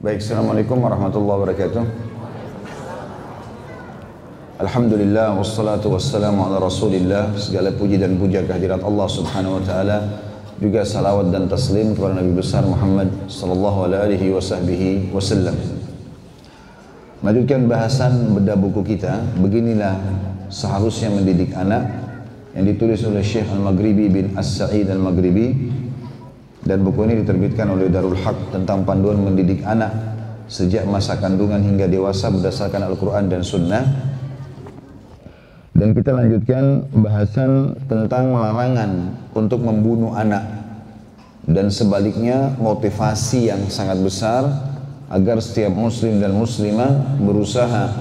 Baik, Assalamualaikum warahmatullahi wabarakatuh. Alhamdulillah wassalatu wassalamu ala Rasulillah. Segala puji dan puja kehadirat Allah Subhanahu wa taala. Juga salawat dan taslim kepada Nabi besar Muhammad sallallahu alaihi wasahbihi wasallam. Melanjutkan bahasan bedah buku kita, beginilah seharusnya mendidik anak yang ditulis oleh Syekh Al-Maghribi bin As-Sa'id Al-Maghribi dan buku ini diterbitkan oleh Darul Haq tentang panduan mendidik anak sejak masa kandungan hingga dewasa berdasarkan Al-Quran dan Sunnah. Dan kita lanjutkan bahasan tentang larangan untuk membunuh anak dan sebaliknya motivasi yang sangat besar agar setiap muslim dan muslimah berusaha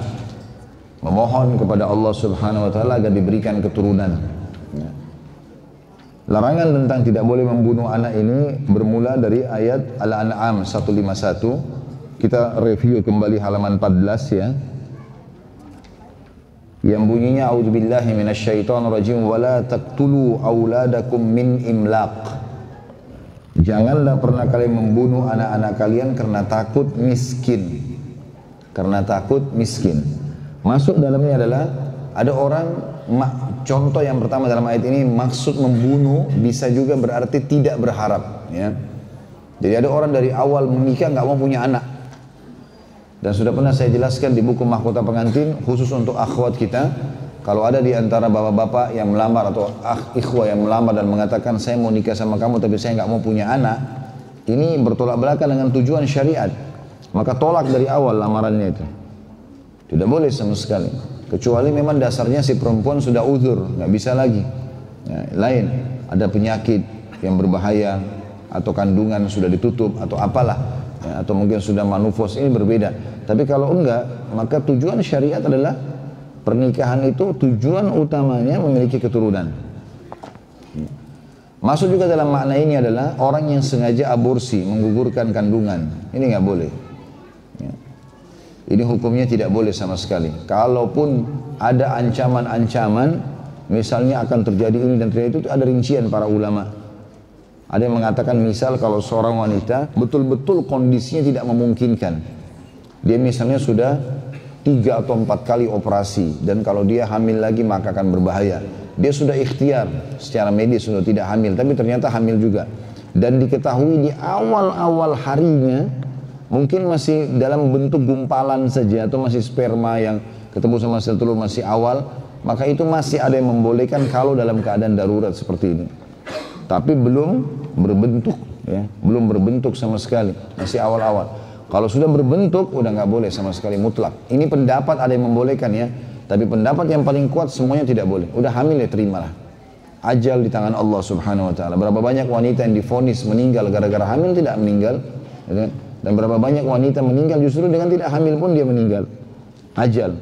memohon kepada Allah Subhanahu wa taala agar diberikan keturunan. Larangan tentang tidak boleh membunuh anak ini bermula dari ayat Al-An'am 151. Kita review kembali halaman 14 ya. Yang bunyinya A'udzubillahi minasyaitonirrajim wala taqtulu auladakum min imlaq. Janganlah pernah kalian membunuh anak-anak kalian karena takut miskin. Karena takut miskin. Masuk dalamnya adalah ada orang contoh yang pertama dalam ayat ini maksud membunuh bisa juga berarti tidak berharap ya. Jadi ada orang dari awal menikah nggak mau punya anak. Dan sudah pernah saya jelaskan di buku Mahkota Pengantin khusus untuk akhwat kita kalau ada di antara bapak-bapak yang melamar atau akh ikhwah yang melamar dan mengatakan saya mau nikah sama kamu tapi saya nggak mau punya anak, ini bertolak belakang dengan tujuan syariat. Maka tolak dari awal lamarannya itu. Tidak boleh sama sekali. Kecuali memang dasarnya si perempuan sudah uzur, nggak bisa lagi. Ya, lain, ada penyakit yang berbahaya atau kandungan sudah ditutup atau apalah, ya, atau mungkin sudah manufos ini berbeda. Tapi kalau enggak, maka tujuan syariat adalah pernikahan itu tujuan utamanya memiliki keturunan. Masuk juga dalam makna ini adalah orang yang sengaja aborsi, menggugurkan kandungan. Ini nggak boleh. Ini hukumnya tidak boleh sama sekali. Kalaupun ada ancaman-ancaman, misalnya akan terjadi ini dan terjadi itu, ada rincian para ulama. Ada yang mengatakan misal kalau seorang wanita betul-betul kondisinya tidak memungkinkan. Dia misalnya sudah tiga atau empat kali operasi dan kalau dia hamil lagi maka akan berbahaya. Dia sudah ikhtiar secara medis sudah tidak hamil tapi ternyata hamil juga. Dan diketahui di awal-awal harinya mungkin masih dalam bentuk gumpalan saja atau masih sperma yang ketemu sama sel telur masih awal, maka itu masih ada yang membolehkan kalau dalam keadaan darurat seperti ini. Tapi belum berbentuk, ya, belum berbentuk sama sekali, masih awal-awal. Kalau sudah berbentuk, udah nggak boleh sama sekali mutlak. Ini pendapat ada yang membolehkan ya, tapi pendapat yang paling kuat semuanya tidak boleh. Udah hamil ya terimalah. Ajal di tangan Allah Subhanahu Wa Taala. Berapa banyak wanita yang difonis meninggal gara-gara hamil tidak meninggal, ya kan? Dan berapa banyak wanita meninggal justru dengan tidak hamil pun dia meninggal. Ajal.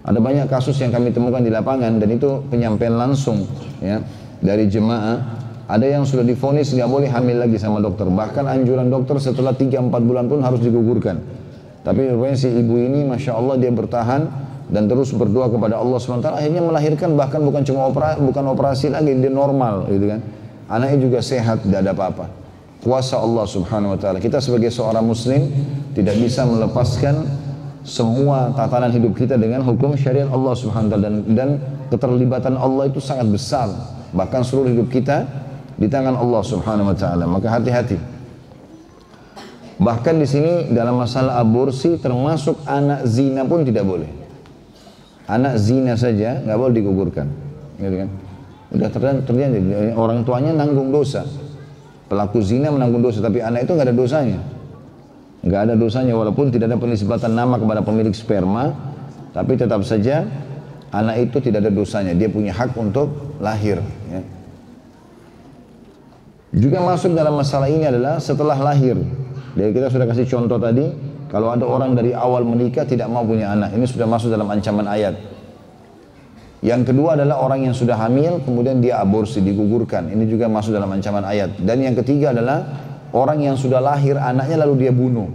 Ada banyak kasus yang kami temukan di lapangan dan itu penyampaian langsung ya dari jemaah. Ada yang sudah difonis nggak boleh hamil lagi sama dokter. Bahkan anjuran dokter setelah 3-4 bulan pun harus digugurkan. Tapi si ibu ini Masya Allah dia bertahan dan terus berdoa kepada Allah SWT akhirnya melahirkan bahkan bukan cuma operasi, bukan operasi lagi dia normal gitu kan anaknya juga sehat tidak ada apa-apa kuasa Allah Subhanahu wa taala. Kita sebagai seorang muslim tidak bisa melepaskan semua tatanan hidup kita dengan hukum syariat Allah Subhanahu wa taala dan, dan keterlibatan Allah itu sangat besar. Bahkan seluruh hidup kita di tangan Allah Subhanahu wa taala. Maka hati-hati. Bahkan di sini dalam masalah aborsi termasuk anak zina pun tidak boleh. Anak zina saja nggak boleh digugurkan, gitu kan? Udah terjadi orang tuanya nanggung dosa. Pelaku zina menanggung dosa, tapi anak itu nggak ada dosanya. Nggak ada dosanya walaupun tidak ada penisbatan nama kepada pemilik sperma, tapi tetap saja anak itu tidak ada dosanya. Dia punya hak untuk lahir. Ya. Juga masuk dalam masalah ini adalah setelah lahir. Jadi kita sudah kasih contoh tadi, kalau ada orang dari awal menikah tidak mau punya anak, ini sudah masuk dalam ancaman ayat. Yang kedua adalah orang yang sudah hamil kemudian dia aborsi, digugurkan. Ini juga masuk dalam ancaman ayat. Dan yang ketiga adalah orang yang sudah lahir anaknya lalu dia bunuh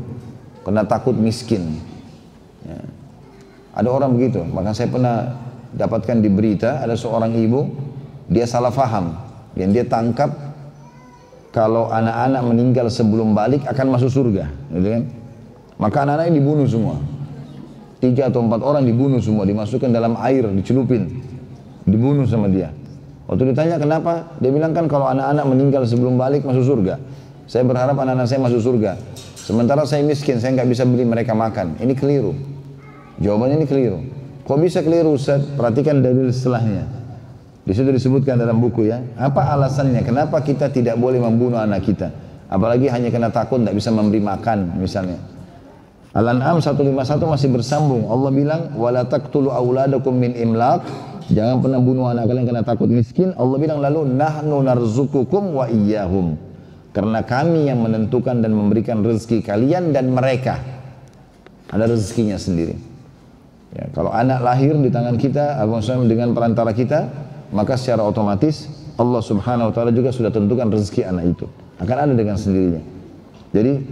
karena takut miskin. Ya. Ada orang begitu. Maka saya pernah dapatkan di berita ada seorang ibu dia salah faham dan dia tangkap kalau anak-anak meninggal sebelum balik akan masuk surga, gitu kan? Maka anak-anaknya dibunuh semua. Tiga atau empat orang dibunuh semua, dimasukkan dalam air, dicelupin. Dibunuh sama dia. Waktu ditanya kenapa, dia bilang kan kalau anak-anak meninggal sebelum balik masuk surga. Saya berharap anak-anak saya masuk surga. Sementara saya miskin, saya nggak bisa beli mereka makan. Ini keliru. Jawabannya ini keliru. Kok bisa keliru Ustaz? Perhatikan dalil setelahnya. Di situ disebutkan dalam buku ya. Apa alasannya? Kenapa kita tidak boleh membunuh anak kita? Apalagi hanya kena takut tidak bisa memberi makan misalnya. Al-An'am 151 masih bersambung. Allah bilang, "Wala taqtulu auladakum min imlaq." Jangan pernah bunuh anak kalian karena takut miskin. Allah bilang lalu, "Nahnu narzukukum wa iyyahum." Karena kami yang menentukan dan memberikan rezeki kalian dan mereka. Ada rezekinya sendiri. Ya, kalau anak lahir di tangan kita, Abu dengan perantara kita, maka secara otomatis Allah Subhanahu wa taala juga sudah tentukan rezeki anak itu. Akan ada dengan sendirinya. Jadi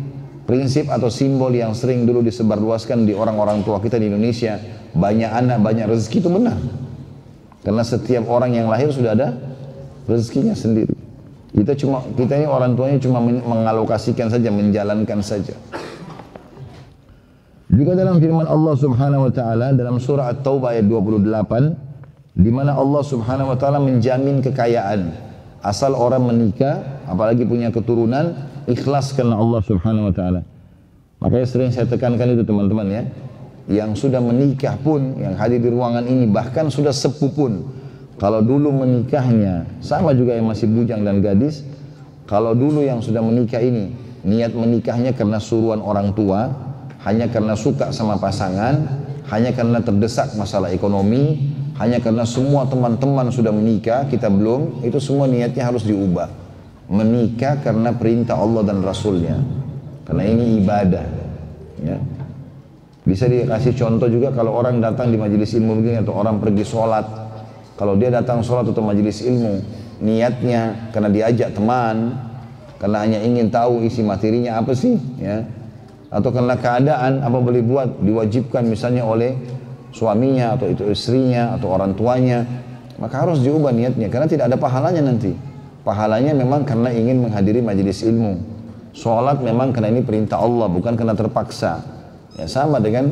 prinsip atau simbol yang sering dulu disebarluaskan di orang-orang tua kita di Indonesia, banyak anak, banyak rezeki itu benar. Karena setiap orang yang lahir sudah ada rezekinya sendiri. Kita cuma kita ini orang tuanya cuma mengalokasikan saja, menjalankan saja. Juga dalam firman Allah Subhanahu wa taala dalam surah At-Taubah ayat 28 di mana Allah Subhanahu wa taala menjamin kekayaan asal orang menikah apalagi punya keturunan ikhlas karena Allah Subhanahu wa taala. Makanya sering saya tekankan itu teman-teman ya. Yang sudah menikah pun, yang hadir di ruangan ini bahkan sudah sepuh pun. Kalau dulu menikahnya sama juga yang masih bujang dan gadis, kalau dulu yang sudah menikah ini niat menikahnya karena suruhan orang tua, hanya karena suka sama pasangan, hanya karena terdesak masalah ekonomi, hanya karena semua teman-teman sudah menikah, kita belum, itu semua niatnya harus diubah menikah karena perintah Allah dan Rasulnya. Karena ini ibadah ya. bisa dikasih contoh juga kalau orang datang di majelis ilmu begini atau orang pergi sholat. Kalau dia datang sholat atau majelis ilmu niatnya karena diajak teman karena hanya ingin tahu isi materinya apa sih ya. Atau karena keadaan apa boleh buat diwajibkan misalnya oleh suaminya atau itu istrinya atau orang tuanya maka harus diubah niatnya karena tidak ada pahalanya nanti Pahalanya memang karena ingin menghadiri majelis ilmu. Sholat memang karena ini perintah Allah, bukan karena terpaksa. Ya sama dengan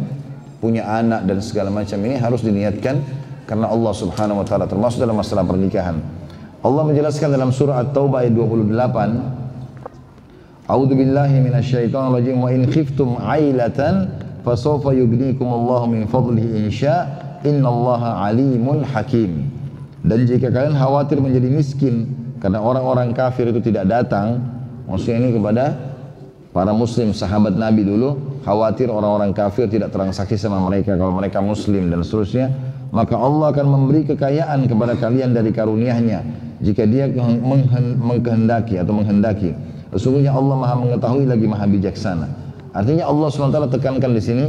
punya anak dan segala macam ini harus diniatkan karena Allah Subhanahu wa taala termasuk dalam masalah pernikahan. Allah menjelaskan dalam surah At-Taubah ayat 28 A'udzu billahi minasyaitonir rajim wa in khiftum 'ailatan fasawfa yughnikum Allah min fadlihi insya innallaha alimun hakim. Dan jika kalian khawatir menjadi miskin karena orang-orang kafir itu tidak datang, maksudnya ini kepada para muslim sahabat Nabi dulu khawatir orang-orang kafir tidak transaksi sama mereka kalau mereka muslim dan seterusnya maka Allah akan memberi kekayaan kepada kalian dari karunia-Nya. Jika dia menghendaki atau menghendaki. Sesungguhnya Allah Maha mengetahui lagi Maha bijaksana. Artinya Allah SWT tekankan di sini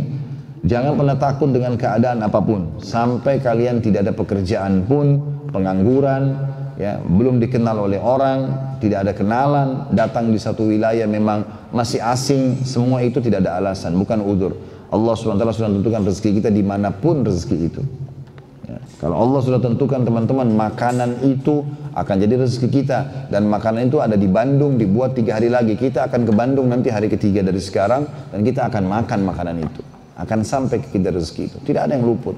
jangan pernah takut dengan keadaan apa pun. Sampai kalian tidak ada pekerjaan pun pengangguran ya belum dikenal oleh orang, tidak ada kenalan, datang di satu wilayah memang masih asing, semua itu tidak ada alasan, bukan udur. Allah SWT sudah tentukan rezeki kita di mana pun rezeki itu. Ya. Kalau Allah sudah tentukan teman-teman makanan itu akan jadi rezeki kita dan makanan itu ada di Bandung dibuat tiga hari lagi kita akan ke Bandung nanti hari ketiga dari sekarang dan kita akan makan makanan itu akan sampai ke kita rezeki itu tidak ada yang luput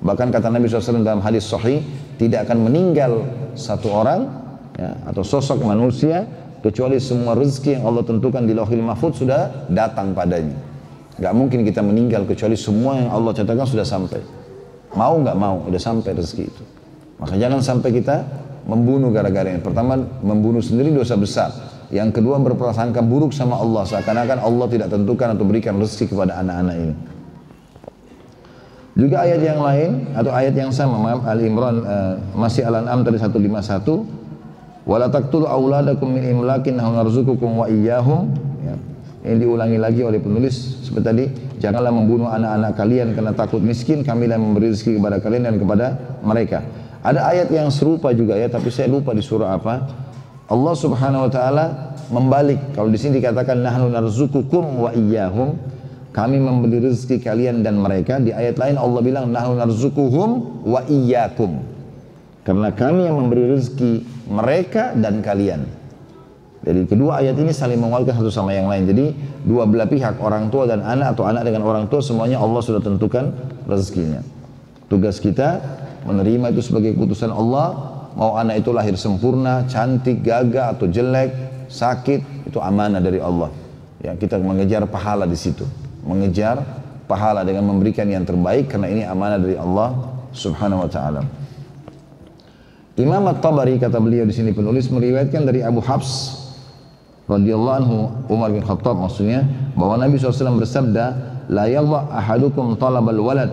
Bahkan kata Nabi SAW dalam hadis sahih, tidak akan meninggal satu orang ya, atau sosok manusia kecuali semua rezeki yang Allah tentukan di lauhil mahfud sudah datang padanya. Gak mungkin kita meninggal kecuali semua yang Allah catatkan sudah sampai. Mau nggak mau, sudah sampai rezeki itu. Maka jangan sampai kita membunuh gara-gara ini. Pertama, membunuh sendiri dosa besar. Yang kedua, berprasangka buruk sama Allah. Seakan-akan Allah tidak tentukan atau berikan rezeki kepada anak-anak ini. Juga ayat yang lain atau ayat yang sama maaf Ali Imran uh, masih Al-An'am tadi 151 wala taqtulu auladakum min imlakin narzuqukum wa iyyahum ya. Ini diulangi lagi oleh penulis seperti tadi janganlah membunuh anak-anak kalian karena takut miskin kami yang memberi rezeki kepada kalian dan kepada mereka. Ada ayat yang serupa juga ya tapi saya lupa di surah apa. Allah Subhanahu wa taala membalik kalau di sini dikatakan nahnu narzuqukum wa iyyahum kami memberi rezeki kalian dan mereka di ayat lain Allah bilang nahnu narzukuhum wa iyyakum karena kami yang memberi rezeki mereka dan kalian Jadi kedua ayat ini saling menguatkan satu sama yang lain. Jadi dua belah pihak orang tua dan anak atau anak dengan orang tua semuanya Allah sudah tentukan rezekinya. Tugas kita menerima itu sebagai keputusan Allah. Mau anak itu lahir sempurna, cantik, gagah atau jelek, sakit itu amanah dari Allah. Ya kita mengejar pahala di situ, mengejar pahala dengan memberikan yang terbaik karena ini amanah dari Allah Subhanahu wa taala. Imam At-Tabari kata beliau di sini penulis meriwayatkan dari Abu Habs radhiyallahu anhu Umar bin Khattab maksudnya bahwa Nabi SAW bersabda la yadha ahadukum talabal walad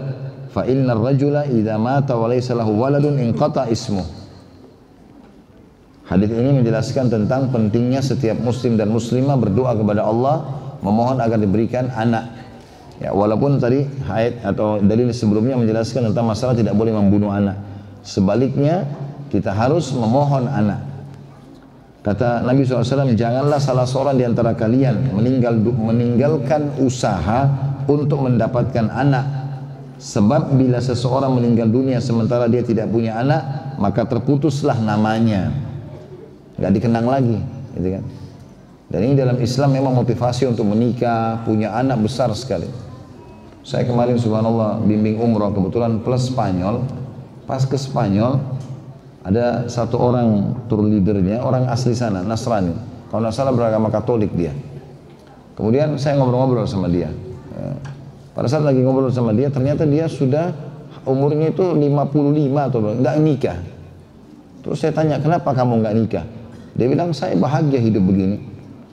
fa inna ar-rajula idza mata wa laysa lahu waladun inqata ismu Hadis ini menjelaskan tentang pentingnya setiap muslim dan muslimah berdoa kepada Allah memohon agar diberikan anak. Ya, walaupun tadi ayat atau dalil sebelumnya menjelaskan tentang masalah tidak boleh membunuh anak. Sebaliknya kita harus memohon anak. Kata Nabi SAW, janganlah salah seorang di antara kalian meninggal, meninggalkan usaha untuk mendapatkan anak. Sebab bila seseorang meninggal dunia sementara dia tidak punya anak, maka terputuslah namanya. Gak dikenang lagi. Gitu kan? Dan ini dalam Islam memang motivasi untuk menikah, punya anak besar sekali. Saya kemarin subhanallah bimbing umroh kebetulan plus Spanyol. Pas ke Spanyol, ada satu orang tour leadernya, orang asli sana, Nasrani. Kalau nggak salah beragama Katolik dia. Kemudian saya ngobrol-ngobrol sama dia. Ya. Pada saat lagi ngobrol sama dia, ternyata dia sudah umurnya itu 55 atau nggak nikah. Terus saya tanya, kenapa kamu nggak nikah? Dia bilang, saya bahagia hidup begini.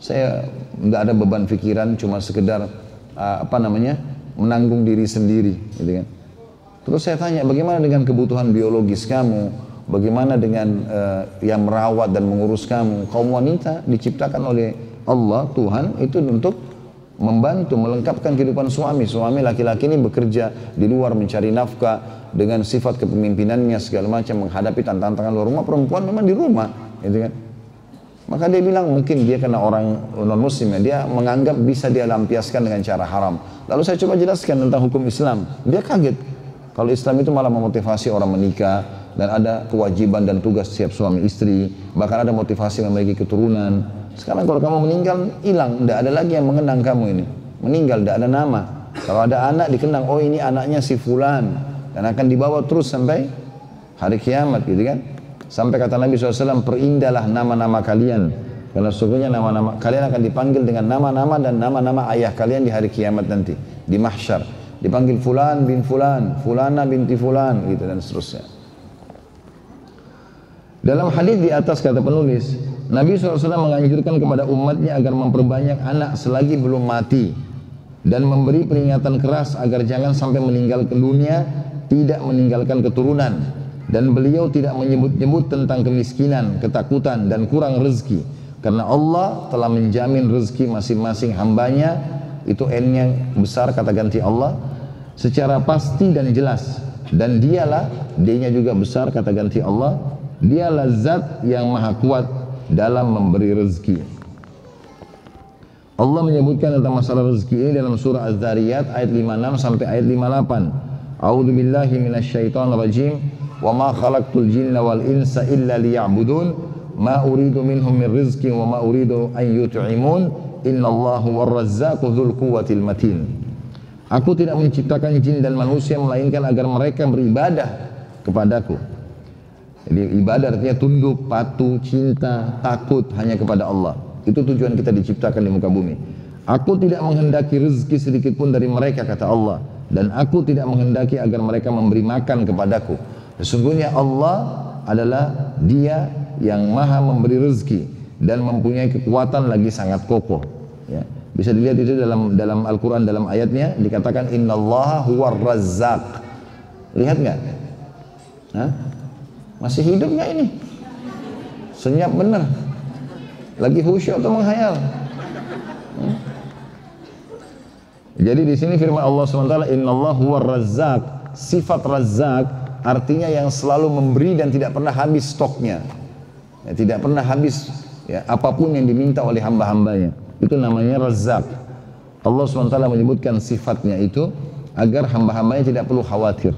Saya nggak ada beban pikiran, cuma sekedar uh, apa namanya menanggung diri sendiri, gitu kan. Terus saya tanya, bagaimana dengan kebutuhan biologis kamu? Bagaimana dengan uh, yang merawat dan mengurus kamu? Kaum wanita diciptakan oleh Allah Tuhan itu untuk membantu melengkapkan kehidupan suami. Suami laki-laki ini bekerja di luar mencari nafkah dengan sifat kepemimpinannya segala macam menghadapi tantangan luar rumah. Perempuan memang di rumah, gitu kan? Maka dia bilang mungkin dia kena orang non muslim ya, dia menganggap bisa dia lampiaskan dengan cara haram. Lalu saya coba jelaskan tentang hukum Islam. Dia kaget. Kalau Islam itu malah memotivasi orang menikah, dan ada kewajiban dan tugas setiap suami istri bahkan ada motivasi memiliki keturunan sekarang kalau kamu meninggal hilang tidak ada lagi yang mengenang kamu ini meninggal tidak ada nama kalau ada anak dikenang oh ini anaknya si fulan dan akan dibawa terus sampai hari kiamat gitu kan sampai kata Nabi SAW perindahlah nama-nama kalian. Karena sesungguhnya nama-nama kalian akan dipanggil dengan nama-nama dan nama-nama ayah kalian di hari kiamat nanti di mahsyar. Dipanggil fulan bin fulan fulana binti fulan gitu dan seterusnya. Dalam hadis di atas kata penulis, Nabi SAW menganjurkan kepada umatnya agar memperbanyak anak selagi belum mati dan memberi peringatan keras agar jangan sampai meninggalkan dunia tidak meninggalkan keturunan dan beliau tidak menyebut-nyebut tentang kemiskinan, ketakutan dan kurang rezeki karena Allah telah menjamin rezeki masing-masing hambanya itu N yang besar kata ganti Allah secara pasti dan jelas dan dialah D-nya juga besar kata ganti Allah dia lazat yang maha kuat dalam memberi rezeki. Allah menyebutkan tentang masalah rezeki ini dalam surah Az-Zariyat ayat 56 sampai ayat 58. A'udzu billahi minasyaitonir rajim. Wa ma khalaqtul jinna wal insa illa liya'budun. Ma uridu minhum min rizqin wa ma uridu an yut'imun. Innallahu war-razzaqu dzul quwwatil matin. Aku tidak menciptakan jin dan manusia melainkan agar mereka beribadah kepadaku jadi ibadah artinya tunduk, patuh, cinta, takut hanya kepada Allah. Itu tujuan kita diciptakan di muka bumi. Aku tidak menghendaki rezeki sedikit pun dari mereka kata Allah dan aku tidak menghendaki agar mereka memberi makan kepadaku. Sesungguhnya Allah adalah Dia yang Maha memberi rezeki dan mempunyai kekuatan lagi sangat kokoh. Ya. Bisa dilihat itu dalam dalam Al-Qur'an dalam ayatnya dikatakan innallaha huwar razzaq. Lihat nggak? Masih hidup nggak ini? Senyap benar. Lagi khusyuk atau menghayal? Jadi di sini firman Allah SWT, Inna Allah huwa razzaq. Sifat razzaq artinya yang selalu memberi dan tidak pernah habis stoknya. Ya, tidak pernah habis ya, apa pun yang diminta oleh hamba-hambanya. Itu namanya razzaq. Allah SWT menyebutkan sifatnya itu agar hamba-hambanya tidak perlu khawatir.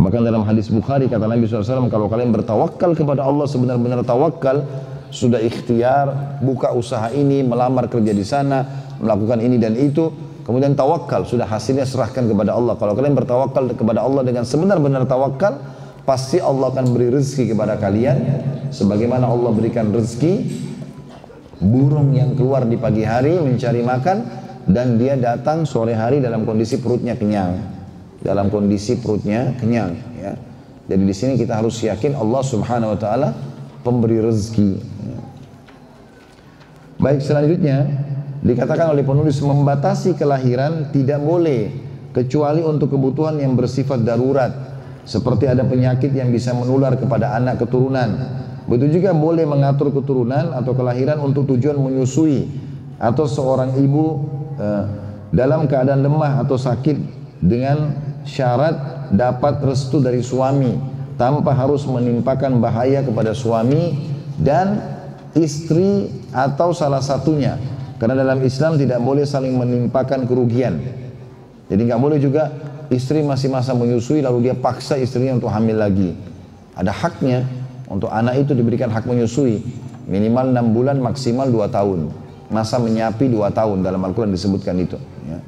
Bahkan dalam hadis Bukhari kata Nabi SAW, kalau kalian bertawakal kepada Allah sebenar-benar tawakal, sudah ikhtiar, buka usaha ini, melamar kerja di sana, melakukan ini dan itu, kemudian tawakal, sudah hasilnya serahkan kepada Allah. Kalau kalian bertawakal kepada Allah dengan sebenar-benar tawakal, pasti Allah akan beri rezeki kepada kalian sebagaimana Allah berikan rezeki burung yang keluar di pagi hari mencari makan dan dia datang sore hari dalam kondisi perutnya kenyang. Dalam kondisi perutnya kenyang, ya. Jadi di sini kita harus yakin Allah Subhanahu wa taala pemberi rezeki. Baik selanjutnya dikatakan oleh penulis membatasi kelahiran tidak boleh kecuali untuk kebutuhan yang bersifat darurat seperti ada penyakit yang bisa menular kepada anak keturunan. Begitu juga boleh mengatur keturunan atau kelahiran untuk tujuan menyusui atau seorang ibu eh, dalam keadaan lemah atau sakit dengan syarat dapat restu dari suami tanpa harus menimpakan bahaya kepada suami dan istri atau salah satunya karena dalam Islam tidak boleh saling menimpakan kerugian jadi nggak boleh juga istri masih masa menyusui lalu dia paksa istrinya untuk hamil lagi ada haknya untuk anak itu diberikan hak menyusui minimal 6 bulan maksimal 2 tahun masa menyapi 2 tahun dalam Al-Quran disebutkan itu ya.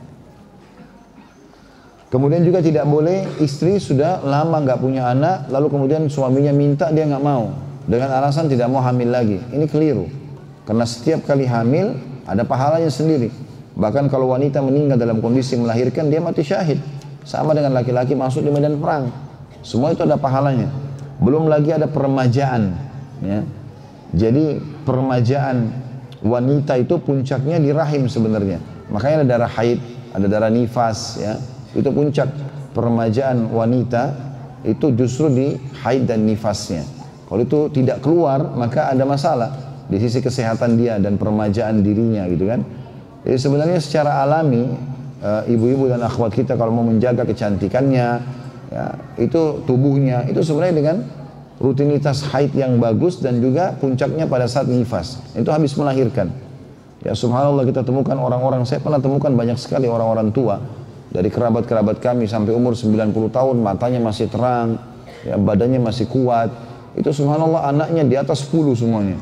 Kemudian juga tidak boleh istri sudah lama nggak punya anak, lalu kemudian suaminya minta dia nggak mau dengan alasan tidak mau hamil lagi. Ini keliru. Karena setiap kali hamil ada pahalanya sendiri. Bahkan kalau wanita meninggal dalam kondisi melahirkan dia mati syahid. Sama dengan laki-laki masuk di medan perang. Semua itu ada pahalanya. Belum lagi ada peremajaan. Ya. Jadi peremajaan wanita itu puncaknya di rahim sebenarnya. Makanya ada darah haid, ada darah nifas, ya itu puncak peremajaan wanita itu justru di haid dan nifasnya. Kalau itu tidak keluar maka ada masalah di sisi kesehatan dia dan peremajaan dirinya gitu kan. Jadi sebenarnya secara alami eh, ibu-ibu dan akhwat kita kalau mau menjaga kecantikannya ya, itu tubuhnya itu sebenarnya dengan rutinitas haid yang bagus dan juga puncaknya pada saat nifas itu habis melahirkan. Ya subhanallah kita temukan orang-orang saya pernah temukan banyak sekali orang-orang tua dari kerabat-kerabat kami sampai umur 90 tahun matanya masih terang ya, badannya masih kuat itu subhanallah anaknya di atas 10 semuanya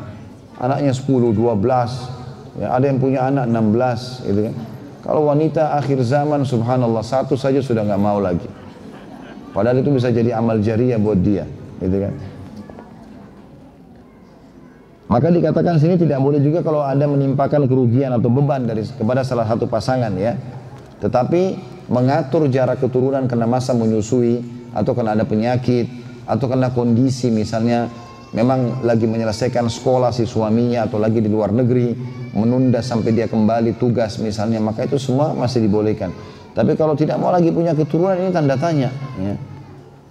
anaknya 10, 12 ya, ada yang punya anak 16 gitu kan. Kalau wanita akhir zaman subhanallah satu saja sudah nggak mau lagi. Padahal itu bisa jadi amal jariah buat dia gitu kan. Maka dikatakan sini tidak boleh juga kalau ada menimpakan kerugian atau beban dari kepada salah satu pasangan ya. Tetapi mengatur jarak keturunan karena masa menyusui atau karena ada penyakit atau karena kondisi misalnya memang lagi menyelesaikan sekolah si suaminya atau lagi di luar negeri menunda sampai dia kembali tugas misalnya maka itu semua masih dibolehkan tapi kalau tidak mau lagi punya keturunan ini tanda tanya ya.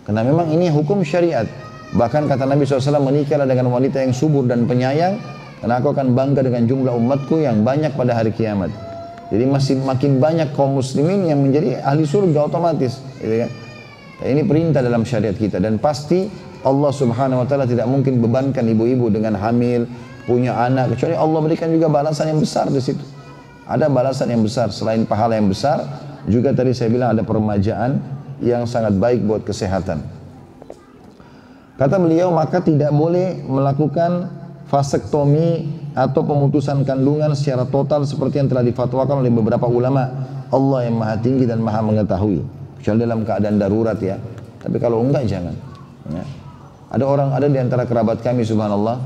karena memang ini hukum syariat bahkan kata Nabi SAW menikahlah dengan wanita yang subur dan penyayang karena aku akan bangga dengan jumlah umatku yang banyak pada hari kiamat jadi masih makin banyak kaum muslimin yang menjadi ahli surga otomatis. Gitu kan? ini perintah dalam syariat kita dan pasti Allah subhanahu wa ta'ala tidak mungkin bebankan ibu-ibu dengan hamil, punya anak, kecuali Allah berikan juga balasan yang besar di situ. Ada balasan yang besar, selain pahala yang besar, juga tadi saya bilang ada peremajaan yang sangat baik buat kesehatan. Kata beliau, maka tidak boleh melakukan vasektomi atau pemutusan kandungan secara total seperti yang telah difatwakan oleh beberapa ulama. Allah yang maha tinggi dan maha mengetahui. Kecuali dalam keadaan darurat ya. Tapi kalau enggak jangan. Ya. Ada orang ada di antara kerabat kami subhanallah.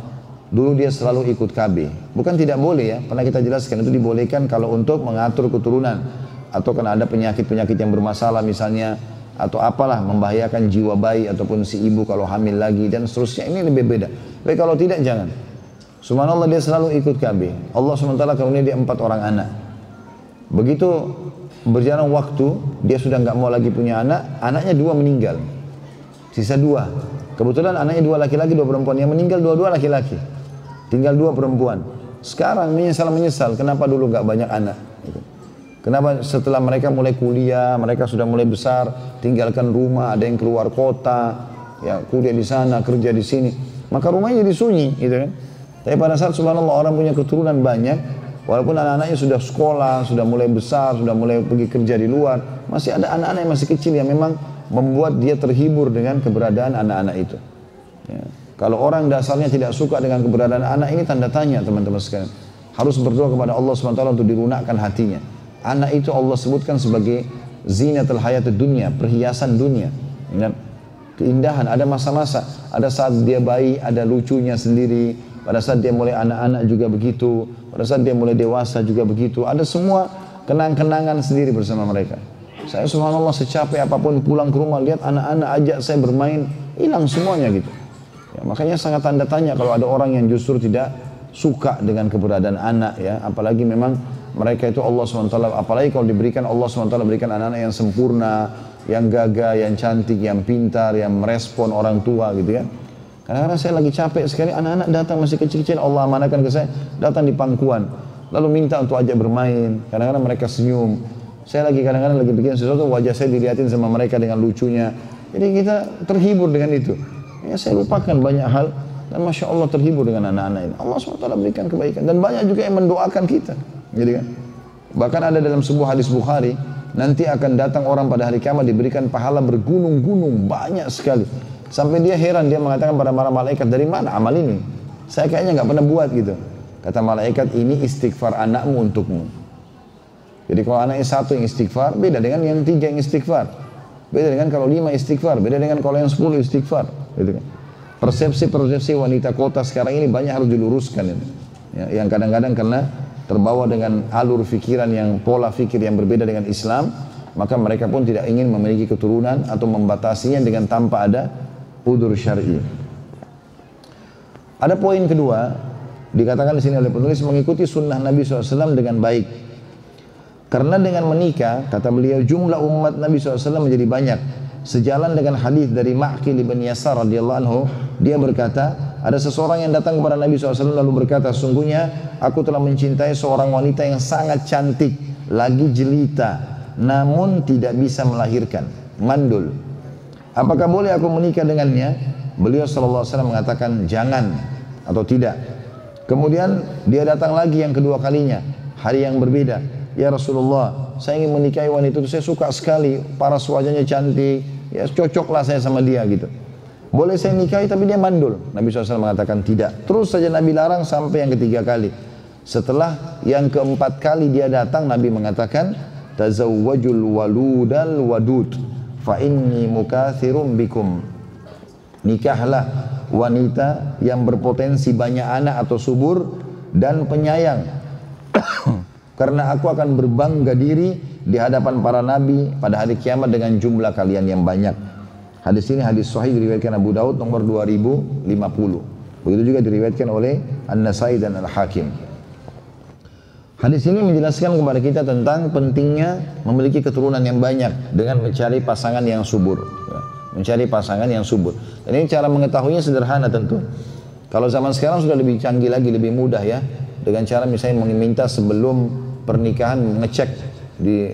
Dulu dia selalu ikut KB. Bukan tidak boleh ya. Pernah kita jelaskan itu dibolehkan kalau untuk mengatur keturunan. Atau karena ada penyakit-penyakit yang bermasalah misalnya. Atau apalah membahayakan jiwa bayi ataupun si ibu kalau hamil lagi dan seterusnya. Ini lebih beda. Tapi kalau tidak jangan. Subhanallah dia selalu ikut KB. Allah SWT karunia dia empat orang anak. Begitu berjalan waktu, dia sudah nggak mau lagi punya anak, anaknya dua meninggal. Sisa dua. Kebetulan anaknya dua laki-laki, dua perempuan. Yang meninggal dua-dua laki-laki. Tinggal dua perempuan. Sekarang menyesal-menyesal, kenapa dulu nggak banyak anak? Kenapa setelah mereka mulai kuliah, mereka sudah mulai besar, tinggalkan rumah, ada yang keluar kota, ya kuliah di sana, kerja di sini, maka rumahnya jadi sunyi, gitu kan? Tapi pada saat subhanallah orang punya keturunan banyak, walaupun anak-anaknya sudah sekolah, sudah mulai besar, sudah mulai pergi kerja di luar, masih ada anak-anak yang masih kecil yang memang membuat dia terhibur dengan keberadaan anak-anak itu. Ya. Kalau orang dasarnya tidak suka dengan keberadaan anak ini tanda tanya teman-teman sekalian. Harus berdoa kepada Allah SWT untuk dirunakkan hatinya. Anak itu Allah sebutkan sebagai zinatul hayat dunia, perhiasan dunia. Ya. Keindahan, ada masa-masa, ada saat dia bayi, ada lucunya sendiri, pada saat dia mulai anak-anak juga begitu, pada saat dia mulai dewasa juga begitu, ada semua kenang-kenangan sendiri bersama mereka. Saya subhanallah secapek apa pun pulang ke rumah lihat anak-anak ajak saya bermain, hilang semuanya gitu. Ya, makanya sangat tanda tanya kalau ada orang yang justru tidak suka dengan keberadaan anak ya, apalagi memang mereka itu Allah SWT, apalagi kalau diberikan Allah SWT berikan anak-anak yang sempurna, yang gagah, yang cantik, yang pintar, yang merespon orang tua gitu ya. Kadang-kadang saya lagi capek sekali, anak-anak datang masih kecil-kecil, Allah amanahkan ke saya, datang di pangkuan. Lalu minta untuk ajak bermain, kadang-kadang mereka senyum. Saya lagi kadang-kadang lagi bikin sesuatu, wajah saya dilihatin sama mereka dengan lucunya. Jadi kita terhibur dengan itu. Ya saya lupakan banyak hal dan masya Allah terhibur dengan anak-anak ini. Allah SWT berikan kebaikan dan banyak juga yang mendoakan kita. Jadi kan? Bahkan ada dalam sebuah hadis Bukhari, nanti akan datang orang pada hari kiamat diberikan pahala bergunung-gunung banyak sekali. Sampai dia heran, dia mengatakan pada para malaikat, dari mana amal ini? Saya kayaknya nggak pernah buat gitu. Kata malaikat, ini istighfar anakmu untukmu. Jadi kalau anaknya satu yang istighfar, beda dengan yang tiga yang istighfar. Beda dengan kalau lima istighfar, beda dengan kalau yang sepuluh istighfar. Gitu kan. Persepsi-persepsi wanita kota sekarang ini banyak harus diluruskan. Ini. Ya, yang kadang-kadang karena terbawa dengan alur fikiran yang pola fikir yang berbeda dengan Islam, maka mereka pun tidak ingin memiliki keturunan atau membatasinya dengan tanpa ada udur syar'i. Ada poin kedua, dikatakan di sini oleh penulis mengikuti sunnah Nabi SAW dengan baik. Karena dengan menikah, kata beliau, jumlah umat Nabi SAW menjadi banyak. Sejalan dengan hadis dari Ma'qil bin Yasar radhiyallahu anhu, dia berkata, ada seseorang yang datang kepada Nabi SAW lalu berkata, sungguhnya aku telah mencintai seorang wanita yang sangat cantik, lagi jelita, namun tidak bisa melahirkan, mandul. Apakah boleh aku menikah dengannya? Beliau SAW mengatakan, jangan atau tidak. Kemudian dia datang lagi yang kedua kalinya, hari yang berbeda. Ya Rasulullah, saya ingin menikahi wanita itu, saya suka sekali, paras wajahnya cantik, ya cocoklah saya sama dia gitu. Boleh saya nikahi tapi dia mandul. Nabi SAW mengatakan tidak. Terus saja Nabi larang sampai yang ketiga kali. Setelah yang keempat kali dia datang, Nabi mengatakan, Tazawwajul waludal wadud, fa inni mukathirum bikum. Nikahlah wanita yang berpotensi banyak anak atau subur dan penyayang. Karena aku akan berbangga diri di hadapan para nabi pada hari kiamat dengan jumlah kalian yang banyak. Hadis ini hadis sahih diriwayatkan Abu Daud nomor 2050. Begitu juga diriwayatkan oleh An-Nasai dan Al-Hakim. Hadis ini menjelaskan kepada kita tentang pentingnya memiliki keturunan yang banyak dengan mencari pasangan yang subur. Ya, mencari pasangan yang subur. Dan ini cara mengetahuinya sederhana tentu. Kalau zaman sekarang sudah lebih canggih lagi, lebih mudah ya. Dengan cara misalnya meminta sebelum pernikahan mengecek di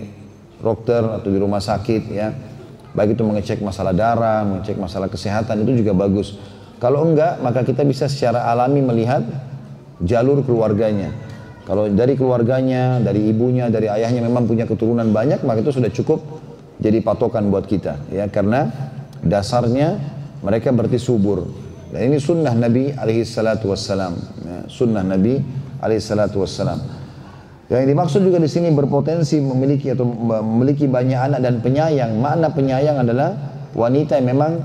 dokter atau di rumah sakit ya Baik itu mengecek masalah darah, mengecek masalah kesehatan itu juga bagus. Kalau enggak, maka kita bisa secara alami melihat jalur keluarganya. Kalau dari keluarganya, dari ibunya, dari ayahnya memang punya keturunan banyak, maka itu sudah cukup jadi patokan buat kita. Ya, karena dasarnya mereka berarti subur. Dan ini sunnah Nabi alaihi salatu wassalam. Ya, sunnah Nabi alaihi salatu wassalam. Yang dimaksud juga di sini berpotensi memiliki atau memiliki banyak anak dan penyayang. Makna penyayang adalah wanita yang memang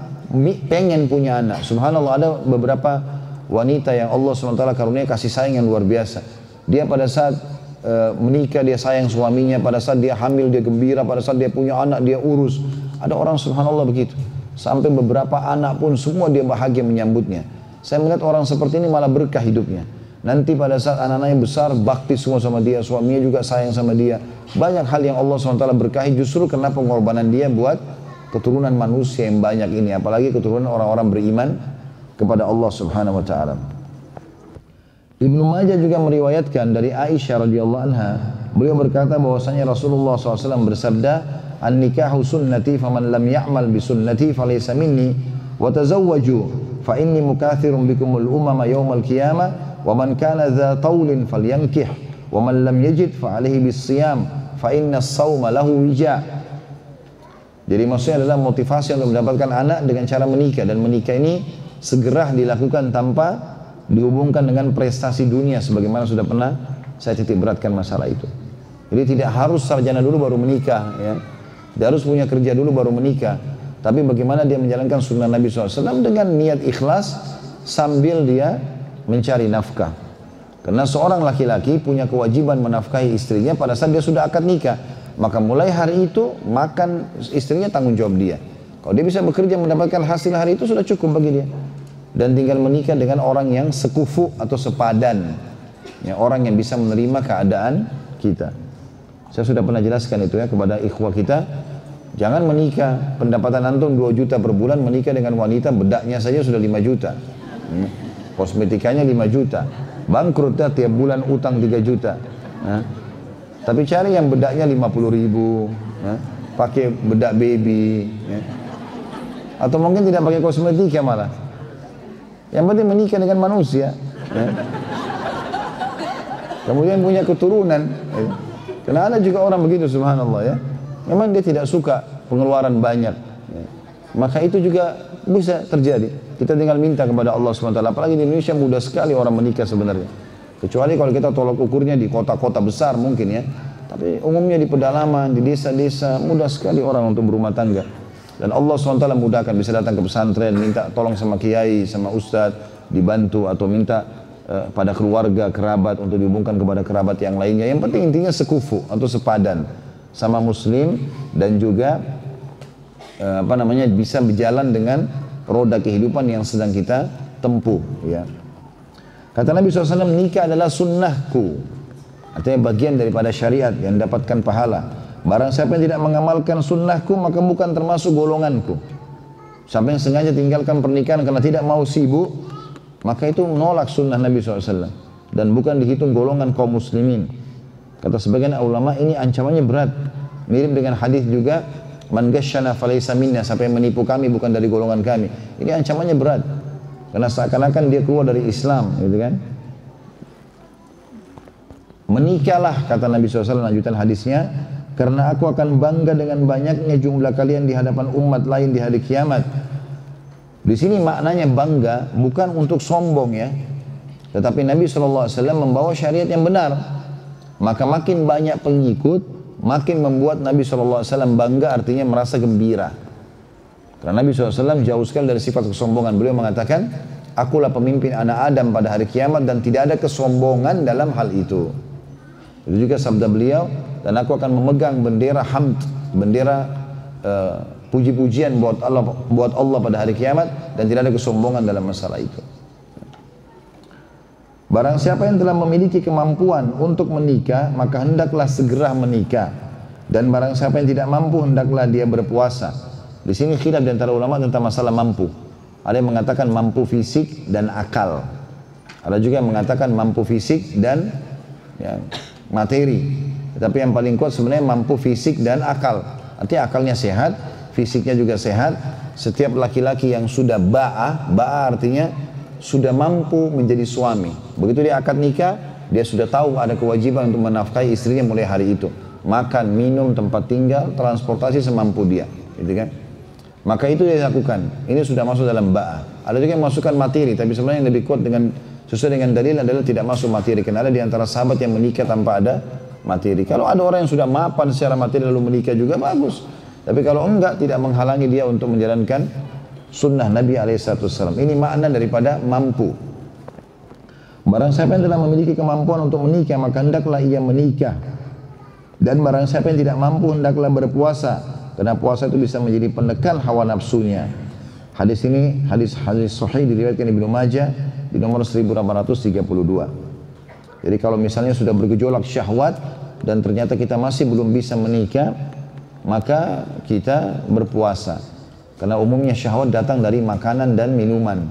pengen punya anak. Subhanallah ada beberapa wanita yang Allah SWT karunia kasih sayang yang luar biasa. Dia pada saat e, menikah dia sayang suaminya, pada saat dia hamil dia gembira, pada saat dia punya anak dia urus. Ada orang subhanallah begitu. Sampai beberapa anak pun semua dia bahagia menyambutnya. Saya melihat orang seperti ini malah berkah hidupnya. Nanti pada saat anak-anaknya besar, bakti semua sama dia, suaminya juga sayang sama dia. Banyak hal yang Allah SWT berkahi justru karena pengorbanan dia buat keturunan manusia yang banyak ini. Apalagi keturunan orang-orang beriman kepada Allah Subhanahu Wa Taala. Ibnu Majah juga meriwayatkan dari Aisyah radhiyallahu anha, beliau berkata bahwasanya Rasulullah SAW bersabda, "An nikahu sunnati faman lam ya'mal bi sunnati falaysa minni wa tazawwaju fa inni mukathirun bikumul umama yawmal qiyamah wa man kana dha taulin falyankih wa man lam fa inna as-sauma lahu wija jadi maksudnya adalah motivasi untuk mendapatkan anak dengan cara menikah dan menikah ini segera dilakukan tanpa dihubungkan dengan prestasi dunia sebagaimana sudah pernah saya titik beratkan masalah itu. Jadi tidak harus sarjana dulu baru menikah ya. Dia harus punya kerja dulu baru menikah. Tapi bagaimana dia menjalankan sunnah Nabi SAW dengan niat ikhlas sambil dia mencari nafkah. Karena seorang laki-laki punya kewajiban menafkahi istrinya pada saat dia sudah akad nikah. Maka mulai hari itu makan istrinya tanggung jawab dia. Kalau dia bisa bekerja mendapatkan hasil hari itu sudah cukup bagi dia. Dan tinggal menikah dengan orang yang sekufu atau sepadan. Ya, orang yang bisa menerima keadaan kita. Saya sudah pernah jelaskan itu ya kepada ikhwah kita. Jangan menikah, pendapatan antum 2 juta per bulan menikah dengan wanita bedaknya saja sudah 5 juta. Hmm. Kosmetikanya 5 juta. Bangkrut ya tiap bulan utang 3 juta. Tapi cari yang bedaknya 50 ribu. Ya. Pakai bedak baby. Ya. Atau mungkin tidak pakai kosmetika malah. Yang penting menikah dengan manusia. Ya. Kemudian punya keturunan. Ya. Karena ada juga orang begitu subhanallah ya. Memang dia tidak suka pengeluaran banyak. Ya. Maka itu juga bisa terjadi. Kita tinggal minta kepada Allah SWT. Apalagi di Indonesia mudah sekali orang menikah sebenarnya. Kecuali kalau kita tolak ukurnya di kota-kota besar mungkin ya. Tapi umumnya di pedalaman, di desa-desa mudah sekali orang untuk berumah tangga. Dan Allah SWT mudahkan bisa datang ke pesantren, minta tolong sama kiai, sama ustadz, dibantu atau minta Eh, pada keluarga, kerabat untuk dihubungkan kepada kerabat yang lainnya. Yang penting intinya sekufu atau sepadan sama muslim dan juga uh, apa namanya bisa berjalan dengan roda kehidupan yang sedang kita tempuh ya. Kata Nabi SAW nikah adalah sunnahku. Artinya bagian daripada syariat yang dapatkan pahala. Barang siapa yang tidak mengamalkan sunnahku maka bukan termasuk golonganku. Sampai yang sengaja tinggalkan pernikahan karena tidak mau sibuk maka itu menolak sunnah Nabi SAW dan bukan dihitung golongan kaum muslimin. Kata sebagian ulama ini ancamannya berat. Mirip dengan hadis juga man gasyana falaysa minna sampai menipu kami bukan dari golongan kami ini ancamannya berat karena seakan-akan dia keluar dari Islam gitu kan menikahlah kata Nabi SAW lanjutan hadisnya karena aku akan bangga dengan banyaknya jumlah kalian di hadapan umat lain di hari kiamat di sini maknanya bangga bukan untuk sombong ya. Tetapi Nabi SAW membawa syariat yang benar. Maka makin banyak pengikut, makin membuat Nabi SAW bangga artinya merasa gembira. Karena Nabi SAW jauh sekali dari sifat kesombongan. Beliau mengatakan, akulah pemimpin anak Adam pada hari kiamat dan tidak ada kesombongan dalam hal itu. Itu juga sabda beliau, dan aku akan memegang bendera hamd, bendera uh, puji-pujian buat Allah buat Allah pada hari kiamat dan tidak ada kesombongan dalam masalah itu. Barang siapa yang telah memiliki kemampuan untuk menikah, maka hendaklah segera menikah. Dan barang siapa yang tidak mampu, hendaklah dia berpuasa. Di sini khilaf di antara ulama tentang masalah mampu. Ada yang mengatakan mampu fisik dan akal. Ada juga yang mengatakan mampu fisik dan ya, materi. Tetapi yang paling kuat sebenarnya mampu fisik dan akal. Artinya akalnya sehat, fisiknya juga sehat. Setiap laki-laki yang sudah ba'ah, ba'ah artinya sudah mampu menjadi suami. Begitu dia akad nikah, dia sudah tahu ada kewajiban untuk menafkahi istrinya mulai hari itu. Makan, minum, tempat tinggal, transportasi semampu dia. Gitu kan? Maka itu dia lakukan. Ini sudah masuk dalam ba'ah. Ada juga yang masukkan materi, tapi sebenarnya yang lebih kuat dengan sesuai dengan dalil adalah tidak masuk materi. Karena ada di antara sahabat yang menikah tanpa ada materi. Kalau ada orang yang sudah mapan secara materi lalu menikah juga bagus. Tapi kalau enggak tidak menghalangi dia untuk menjalankan sunnah Nabi SAW. Ini makna daripada mampu. Barang siapa yang telah memiliki kemampuan untuk menikah maka hendaklah ia menikah. Dan barang siapa yang tidak mampu hendaklah berpuasa. Karena puasa itu bisa menjadi penekan hawa nafsunya. Hadis ini hadis hadis sahih diriwayatkan Ibnu Majah di nomor 1832. Jadi kalau misalnya sudah bergejolak syahwat dan ternyata kita masih belum bisa menikah, maka kita berpuasa. Karena umumnya syahwat datang dari makanan dan minuman.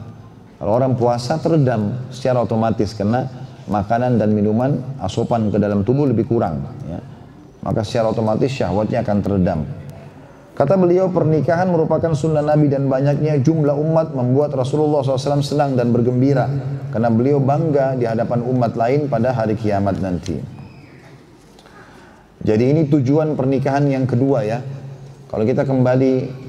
Kalau orang puasa teredam secara otomatis karena makanan dan minuman asupan ke dalam tubuh lebih kurang. Ya. Maka secara otomatis syahwatnya akan teredam. Kata beliau pernikahan merupakan sunnah Nabi dan banyaknya jumlah umat membuat Rasulullah SAW senang dan bergembira karena beliau bangga di hadapan umat lain pada hari kiamat nanti. Jadi ini tujuan pernikahan yang kedua ya. Kalau kita kembali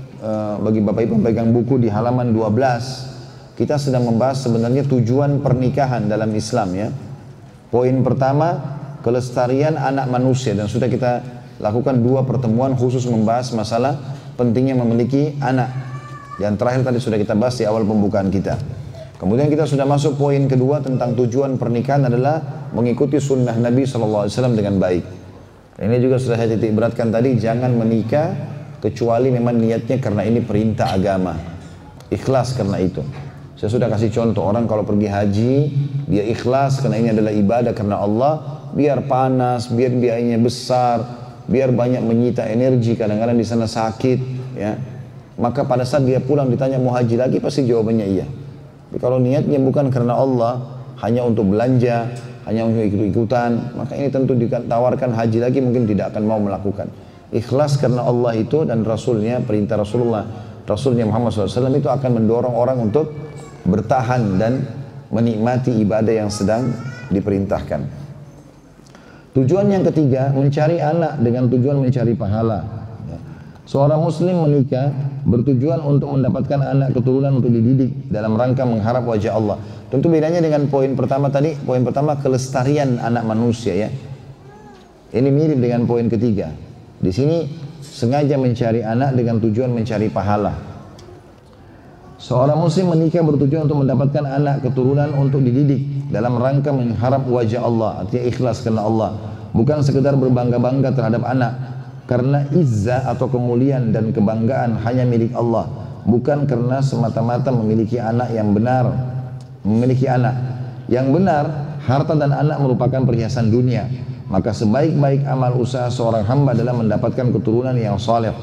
bagi Bapak Ibu pegang buku di halaman 12 kita sedang membahas sebenarnya tujuan pernikahan dalam Islam ya. Poin pertama, kelestarian anak manusia dan sudah kita lakukan dua pertemuan khusus membahas masalah pentingnya memiliki anak. Yang terakhir tadi sudah kita bahas di awal pembukaan kita. Kemudian kita sudah masuk poin kedua tentang tujuan pernikahan adalah mengikuti sunnah Nabi SAW dengan baik. Ini juga sudah saya titik beratkan tadi, jangan menikah kecuali memang niatnya karena ini perintah agama. Ikhlas karena itu. Saya sudah kasih contoh, orang kalau pergi haji, dia ikhlas karena ini adalah ibadah karena Allah, biar panas, biar biayanya besar, biar banyak menyita energi, kadang-kadang di sana sakit, ya. Maka pada saat dia pulang ditanya mau haji lagi, pasti jawabannya iya. Tapi kalau niatnya bukan karena Allah, hanya untuk belanja, hanya untuk ikut-ikutan, maka ini tentu ditawarkan haji lagi mungkin tidak akan mau melakukan. Ikhlas karena Allah itu dan Rasulnya, perintah Rasulullah, Rasulnya Muhammad SAW itu akan mendorong orang untuk bertahan dan menikmati ibadah yang sedang diperintahkan. Tujuan yang ketiga, mencari anak dengan tujuan mencari pahala. Seorang muslim menikah bertujuan untuk mendapatkan anak keturunan untuk dididik dalam rangka mengharap wajah Allah. Tentu bedanya dengan poin pertama tadi, poin pertama kelestarian anak manusia ya. Ini mirip dengan poin ketiga. Di sini sengaja mencari anak dengan tujuan mencari pahala. Seorang muslim menikah bertujuan untuk mendapatkan anak keturunan untuk dididik dalam rangka mengharap wajah Allah, artinya ikhlas karena Allah. Bukan sekedar berbangga-bangga terhadap anak, karena izzah atau kemuliaan dan kebanggaan hanya milik Allah bukan karena semata-mata memiliki anak yang benar memiliki anak yang benar harta dan anak merupakan perhiasan dunia maka sebaik-baik amal usaha seorang hamba adalah mendapatkan keturunan yang soleh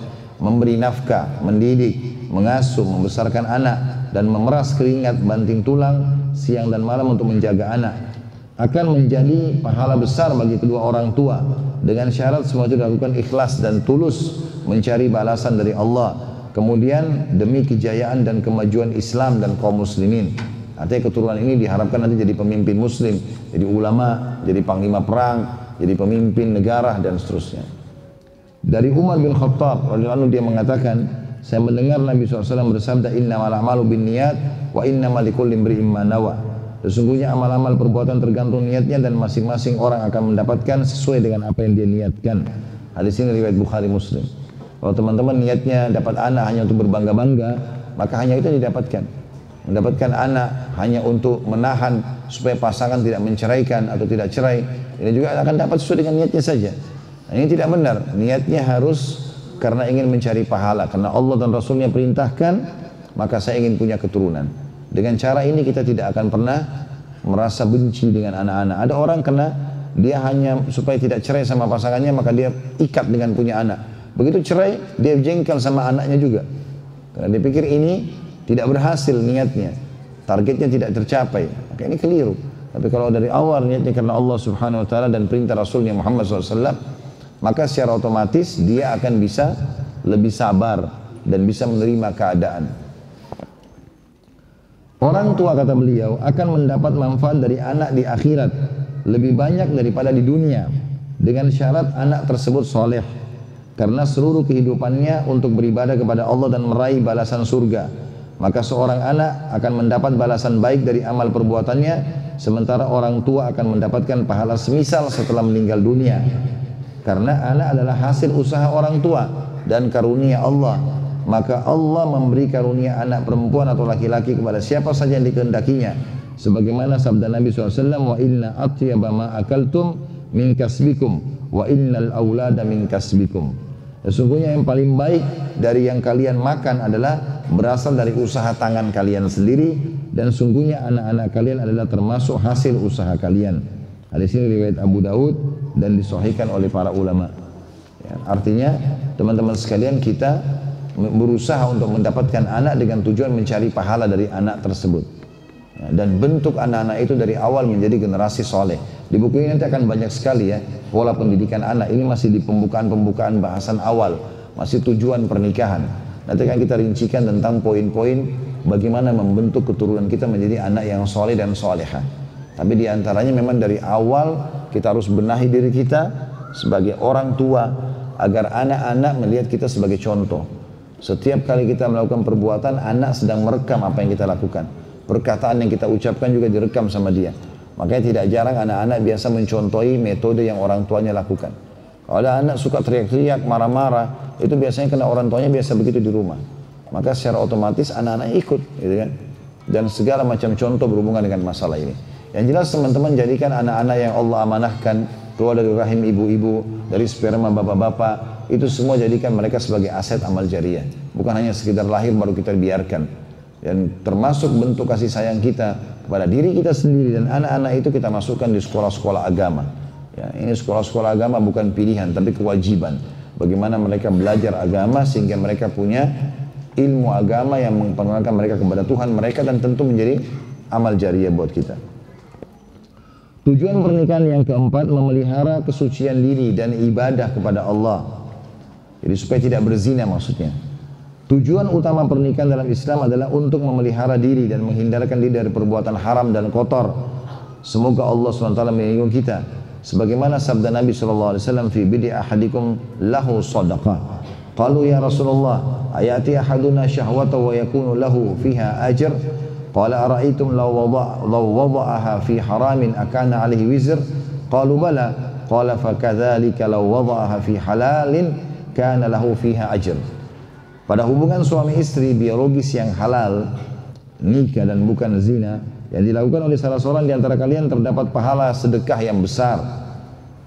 memberi nafkah, mendidik, mengasuh, membesarkan anak dan memeras keringat banting tulang siang dan malam untuk menjaga anak. Akan menjadi pahala besar bagi kedua orang tua. Dengan syarat semua itu dilakukan ikhlas dan tulus mencari balasan dari Allah. Kemudian demi kejayaan dan kemajuan Islam dan kaum muslimin. Artinya keturunan ini diharapkan nanti jadi pemimpin muslim jadi ulama, jadi panglima perang jadi pemimpin negara dan seterusnya dari Umar bin Khattab radhiyallahu dia mengatakan saya mendengar Nabi SAW bersabda inna malu bin niat wa inna likulli imri'in ma Sesungguhnya amal-amal perbuatan tergantung niatnya dan masing-masing orang akan mendapatkan sesuai dengan apa yang dia niatkan. Hadis ini riwayat Bukhari Muslim. Kalau teman-teman niatnya dapat anak hanya untuk berbangga-bangga, maka hanya itu yang didapatkan. Mendapatkan anak hanya untuk menahan supaya pasangan tidak menceraikan atau tidak cerai, ini juga akan dapat sesuai dengan niatnya saja. Nah, ini tidak benar. Niatnya harus karena ingin mencari pahala, karena Allah dan Rasulnya perintahkan, maka saya ingin punya keturunan. Dengan cara ini kita tidak akan pernah merasa benci dengan anak-anak. Ada orang kena dia hanya supaya tidak cerai sama pasangannya maka dia ikat dengan punya anak. Begitu cerai dia jengkel sama anaknya juga. Karena dia pikir ini tidak berhasil niatnya. Targetnya tidak tercapai. Maka ini keliru. Tapi kalau dari awal niatnya karena Allah Subhanahu wa taala dan perintah Rasulnya Muhammad SAW, maka secara otomatis dia akan bisa lebih sabar dan bisa menerima keadaan. Orang tua kata beliau akan mendapat manfaat dari anak di akhirat lebih banyak daripada di dunia dengan syarat anak tersebut soleh karena seluruh kehidupannya untuk beribadah kepada Allah dan meraih balasan surga maka seorang anak akan mendapat balasan baik dari amal perbuatannya sementara orang tua akan mendapatkan pahala semisal setelah meninggal dunia. Karena anak adalah hasil usaha orang tua dan karunia Allah. Maka Allah memberi karunia anak perempuan atau laki-laki kepada siapa saja yang dikehendakinya. Sebagaimana sabda Nabi SAW wa inna atyaba ma akaltum min kasbikum wa innal aulada min kasbikum. Sesungguhnya yang paling baik dari yang kalian makan adalah berasal dari usaha tangan kalian sendiri dan sungguhnya anak-anak kalian adalah termasuk hasil usaha kalian hadis ini riwayat Abu Daud dan disahihkan oleh para ulama ya, artinya teman-teman sekalian kita berusaha untuk mendapatkan anak dengan tujuan mencari pahala dari anak tersebut. Ya, dan bentuk anak-anak itu dari awal menjadi generasi soleh. Di buku ini nanti akan banyak sekali ya pola pendidikan anak. Ini masih di pembukaan-pembukaan bahasan awal, masih tujuan pernikahan. Nanti akan kita rincikan tentang poin-poin bagaimana membentuk keturunan kita menjadi anak yang soleh dan soleha. Tapi di antaranya memang dari awal kita harus benahi diri kita sebagai orang tua agar anak-anak melihat kita sebagai contoh. Setiap kali kita melakukan perbuatan, anak sedang merekam apa yang kita lakukan. perkataan yang kita ucapkan juga direkam sama dia. Makanya tidak jarang anak-anak biasa mencontohi metode yang orang tuanya lakukan. Kalau ada anak suka teriak-teriak, marah-marah, itu biasanya kena orang tuanya biasa begitu di rumah. Maka secara otomatis anak-anak ikut, gitu kan? Dan segala macam contoh berhubungan dengan masalah ini. Yang jelas teman-teman jadikan anak-anak yang Allah amanahkan keluar dari rahim ibu-ibu, dari sperma bapak-bapak, itu semua jadikan mereka sebagai aset amal jariah. Bukan hanya sekedar lahir baru kita biarkan. Dan termasuk bentuk kasih sayang kita kepada diri kita sendiri dan anak-anak itu kita masukkan di sekolah-sekolah agama. Ya, ini sekolah-sekolah agama bukan pilihan tapi kewajiban. Bagaimana mereka belajar agama sehingga mereka punya ilmu agama yang memperkenalkan mereka kepada Tuhan mereka dan tentu menjadi amal jariah buat kita. Tujuan pernikahan yang keempat memelihara kesucian diri dan ibadah kepada Allah. Jadi supaya tidak berzina maksudnya. Tujuan utama pernikahan dalam Islam adalah untuk memelihara diri dan menghindarkan diri dari perbuatan haram dan kotor. Semoga Allah SWT melindungi kita. Sebagaimana sabda Nabi SAW fi bidi ahadikum lahu sadaqah. Qalu ya Rasulullah ayati ahaduna syahwata wa yakunu lahu fiha ajr Qala ara'aytum law wada' law wada'aha fi haramin akana alaihi wizr? Qalu bala. Qala fakadzalika law wada'aha fi halalin kana lahu fiha ajr. Pada hubungan suami istri biologis yang halal, nikah dan bukan zina, yang dilakukan oleh salah seorang di antara kalian terdapat pahala sedekah yang besar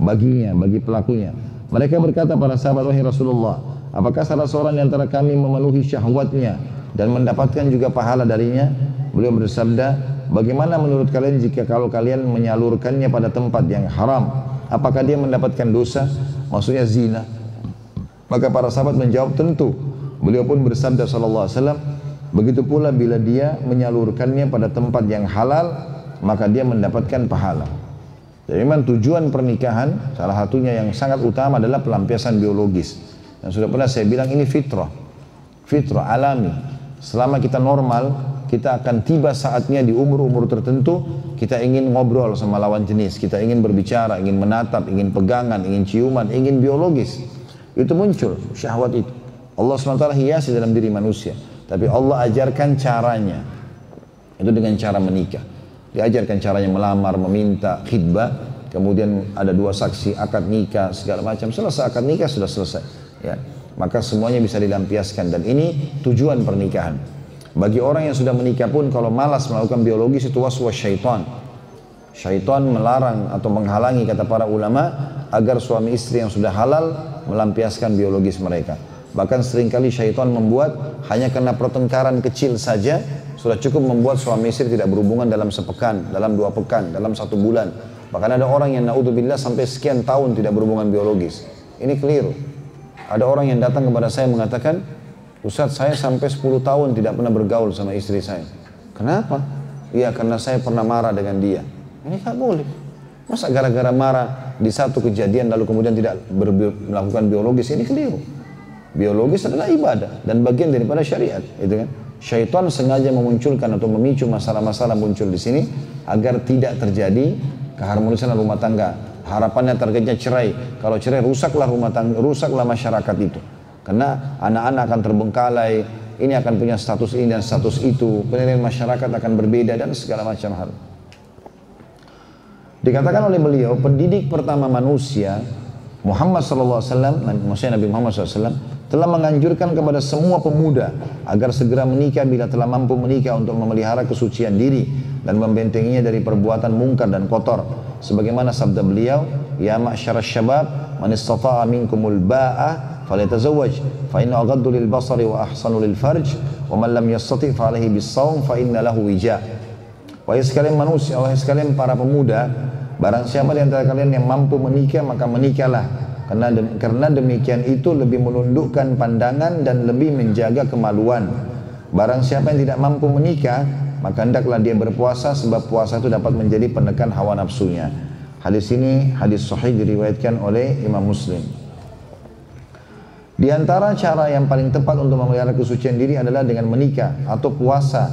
baginya, bagi pelakunya. Mereka berkata para sahabat wahai Rasulullah, apakah salah seorang di antara kami memenuhi syahwatnya dan mendapatkan juga pahala darinya? Beliau bersabda, bagaimana menurut kalian jika kalau kalian menyalurkannya pada tempat yang haram? Apakah dia mendapatkan dosa? Maksudnya zina. Maka para sahabat menjawab tentu. Beliau pun bersabda sallallahu alaihi wasallam, begitu pula bila dia menyalurkannya pada tempat yang halal, maka dia mendapatkan pahala. Jadi memang tujuan pernikahan salah satunya yang sangat utama adalah pelampiasan biologis. Dan sudah pernah saya bilang ini fitrah. Fitrah alami. Selama kita normal, kita akan tiba saatnya di umur-umur tertentu kita ingin ngobrol sama lawan jenis, kita ingin berbicara, ingin menatap, ingin pegangan, ingin ciuman, ingin biologis. Itu muncul syahwat itu. Allah SWT hiasi dalam diri manusia. Tapi Allah ajarkan caranya. Itu dengan cara menikah. Diajarkan caranya melamar, meminta, khidbah. Kemudian ada dua saksi, akad nikah, segala macam. Selesai akad nikah sudah selesai. Ya. Maka semuanya bisa dilampiaskan. Dan ini tujuan pernikahan. Bagi orang yang sudah menikah pun kalau malas melakukan biologis itu waswas syaitan. Syaitan melarang atau menghalangi kata para ulama agar suami istri yang sudah halal melampiaskan biologis mereka. Bahkan sering kali syaitan membuat hanya karena pertengkaran kecil saja sudah cukup membuat suami istri tidak berhubungan dalam sepekan, dalam dua pekan, dalam satu bulan. Bahkan ada orang yang naudzubillah sampai sekian tahun tidak berhubungan biologis. Ini keliru. Ada orang yang datang kepada saya mengatakan, Ustaz saya sampai 10 tahun tidak pernah bergaul sama istri saya. Kenapa? Iya karena saya pernah marah dengan dia. Ini tak boleh. Masa gara-gara marah di satu kejadian lalu kemudian tidak melakukan biologis ini keliru. Biologis adalah ibadah dan bagian daripada syariat, itu kan? Syaitan sengaja memunculkan atau memicu masalah-masalah muncul di sini agar tidak terjadi keharmonisan rumah tangga. Harapannya targetnya cerai. Kalau cerai rusaklah rumah tangga, rusaklah masyarakat itu. Karena anak-anak akan terbengkalai, ini akan punya status ini dan status itu, penilaian masyarakat akan berbeda dan segala macam hal. Dikatakan oleh beliau, pendidik pertama manusia, Muhammad SAW, maksudnya Nabi Muhammad SAW, telah menganjurkan kepada semua pemuda agar segera menikah bila telah mampu menikah untuk memelihara kesucian diri dan membentenginya dari perbuatan mungkar dan kotor. Sebagaimana sabda beliau, Ya ma'syara syabab, man istata'a minkumul ba'ah فليتزوج فإنه أغض للبصر وأحسن للفرج ومن لم يستطع فعليه بالصوم فإن له وجاء Wahai sekalian manusia, wahai sekalian para pemuda, barang siapa di antara kalian yang mampu menikah, maka menikahlah. karena, karena demikian itu lebih menundukkan pandangan dan lebih menjaga kemaluan. Barang siapa yang tidak mampu menikah, maka hendaklah dia berpuasa sebab puasa itu dapat menjadi penekan hawa nafsunya. Hadis ini hadis sahih diriwayatkan oleh Imam Muslim. Di antara cara yang paling tepat untuk memelihara kesucian diri adalah dengan menikah atau puasa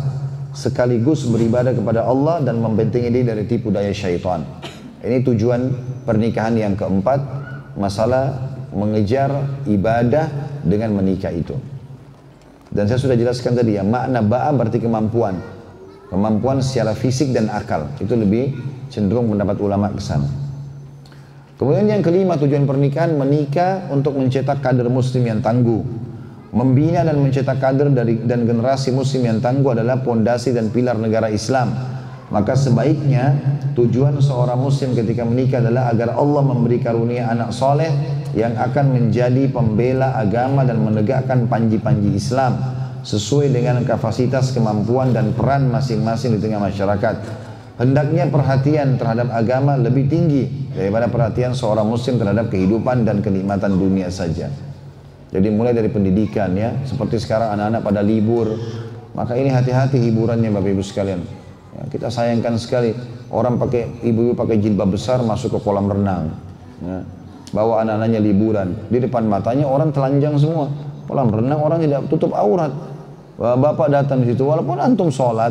sekaligus beribadah kepada Allah dan membentengi diri dari tipu daya syaitan. Ini tujuan pernikahan yang keempat, masalah mengejar ibadah dengan menikah itu. Dan saya sudah jelaskan tadi ya, makna ba'a berarti kemampuan. kemampuan secara fisik dan akal. Itu lebih cenderung pendapat ulama ke sana. Kemudian yang kelima tujuan pernikahan menikah untuk mencetak kader muslim yang tangguh. Membina dan mencetak kader dari dan generasi muslim yang tangguh adalah pondasi dan pilar negara Islam. Maka sebaiknya tujuan seorang muslim ketika menikah adalah agar Allah memberi karunia anak soleh yang akan menjadi pembela agama dan menegakkan panji-panji Islam sesuai dengan kapasitas, kemampuan dan peran masing-masing di tengah masyarakat. Hendaknya perhatian terhadap agama lebih tinggi daripada perhatian seorang muslim terhadap kehidupan dan kenikmatan dunia saja. Jadi mulai dari pendidikan ya, seperti sekarang anak-anak pada libur, maka ini hati-hati hiburannya Bapak Ibu sekalian. Ya, kita sayangkan sekali orang pakai ibu-ibu pakai jilbab besar masuk ke kolam renang. Ya, bawa anak-anaknya liburan, di depan matanya orang telanjang semua. Kolam renang orang tidak tutup aurat. Bapak datang di situ walaupun antum sholat,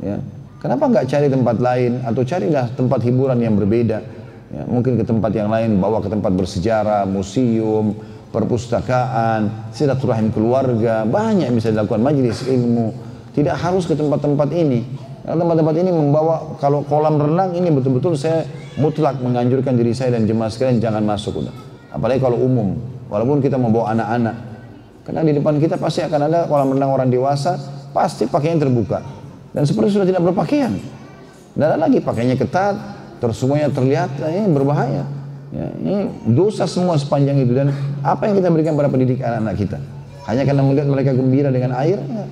ya, kenapa nggak cari tempat lain atau carilah tempat hiburan yang berbeda? Ya, mungkin ke tempat yang lain, bawa ke tempat bersejarah, museum, perpustakaan, silaturahim keluarga, banyak yang bisa dilakukan majelis ilmu. Tidak harus ke tempat-tempat ini. Karena tempat-tempat ini membawa kalau kolam renang ini betul-betul saya mutlak menganjurkan diri saya dan jemaah sekalian jangan masuk udah. Apalagi kalau umum. Walaupun kita membawa anak-anak, karena di depan kita pasti akan ada kolam renang orang dewasa, pasti pakaian terbuka. Dan seperti sudah tidak berpakaian. Tidak ada lagi pakainya ketat, terus semuanya terlihat, nah ini berbahaya. Ya, ini dosa semua sepanjang itu dan apa yang kita berikan pada pendidik anak-anak kita hanya karena melihat mereka gembira dengan air ya,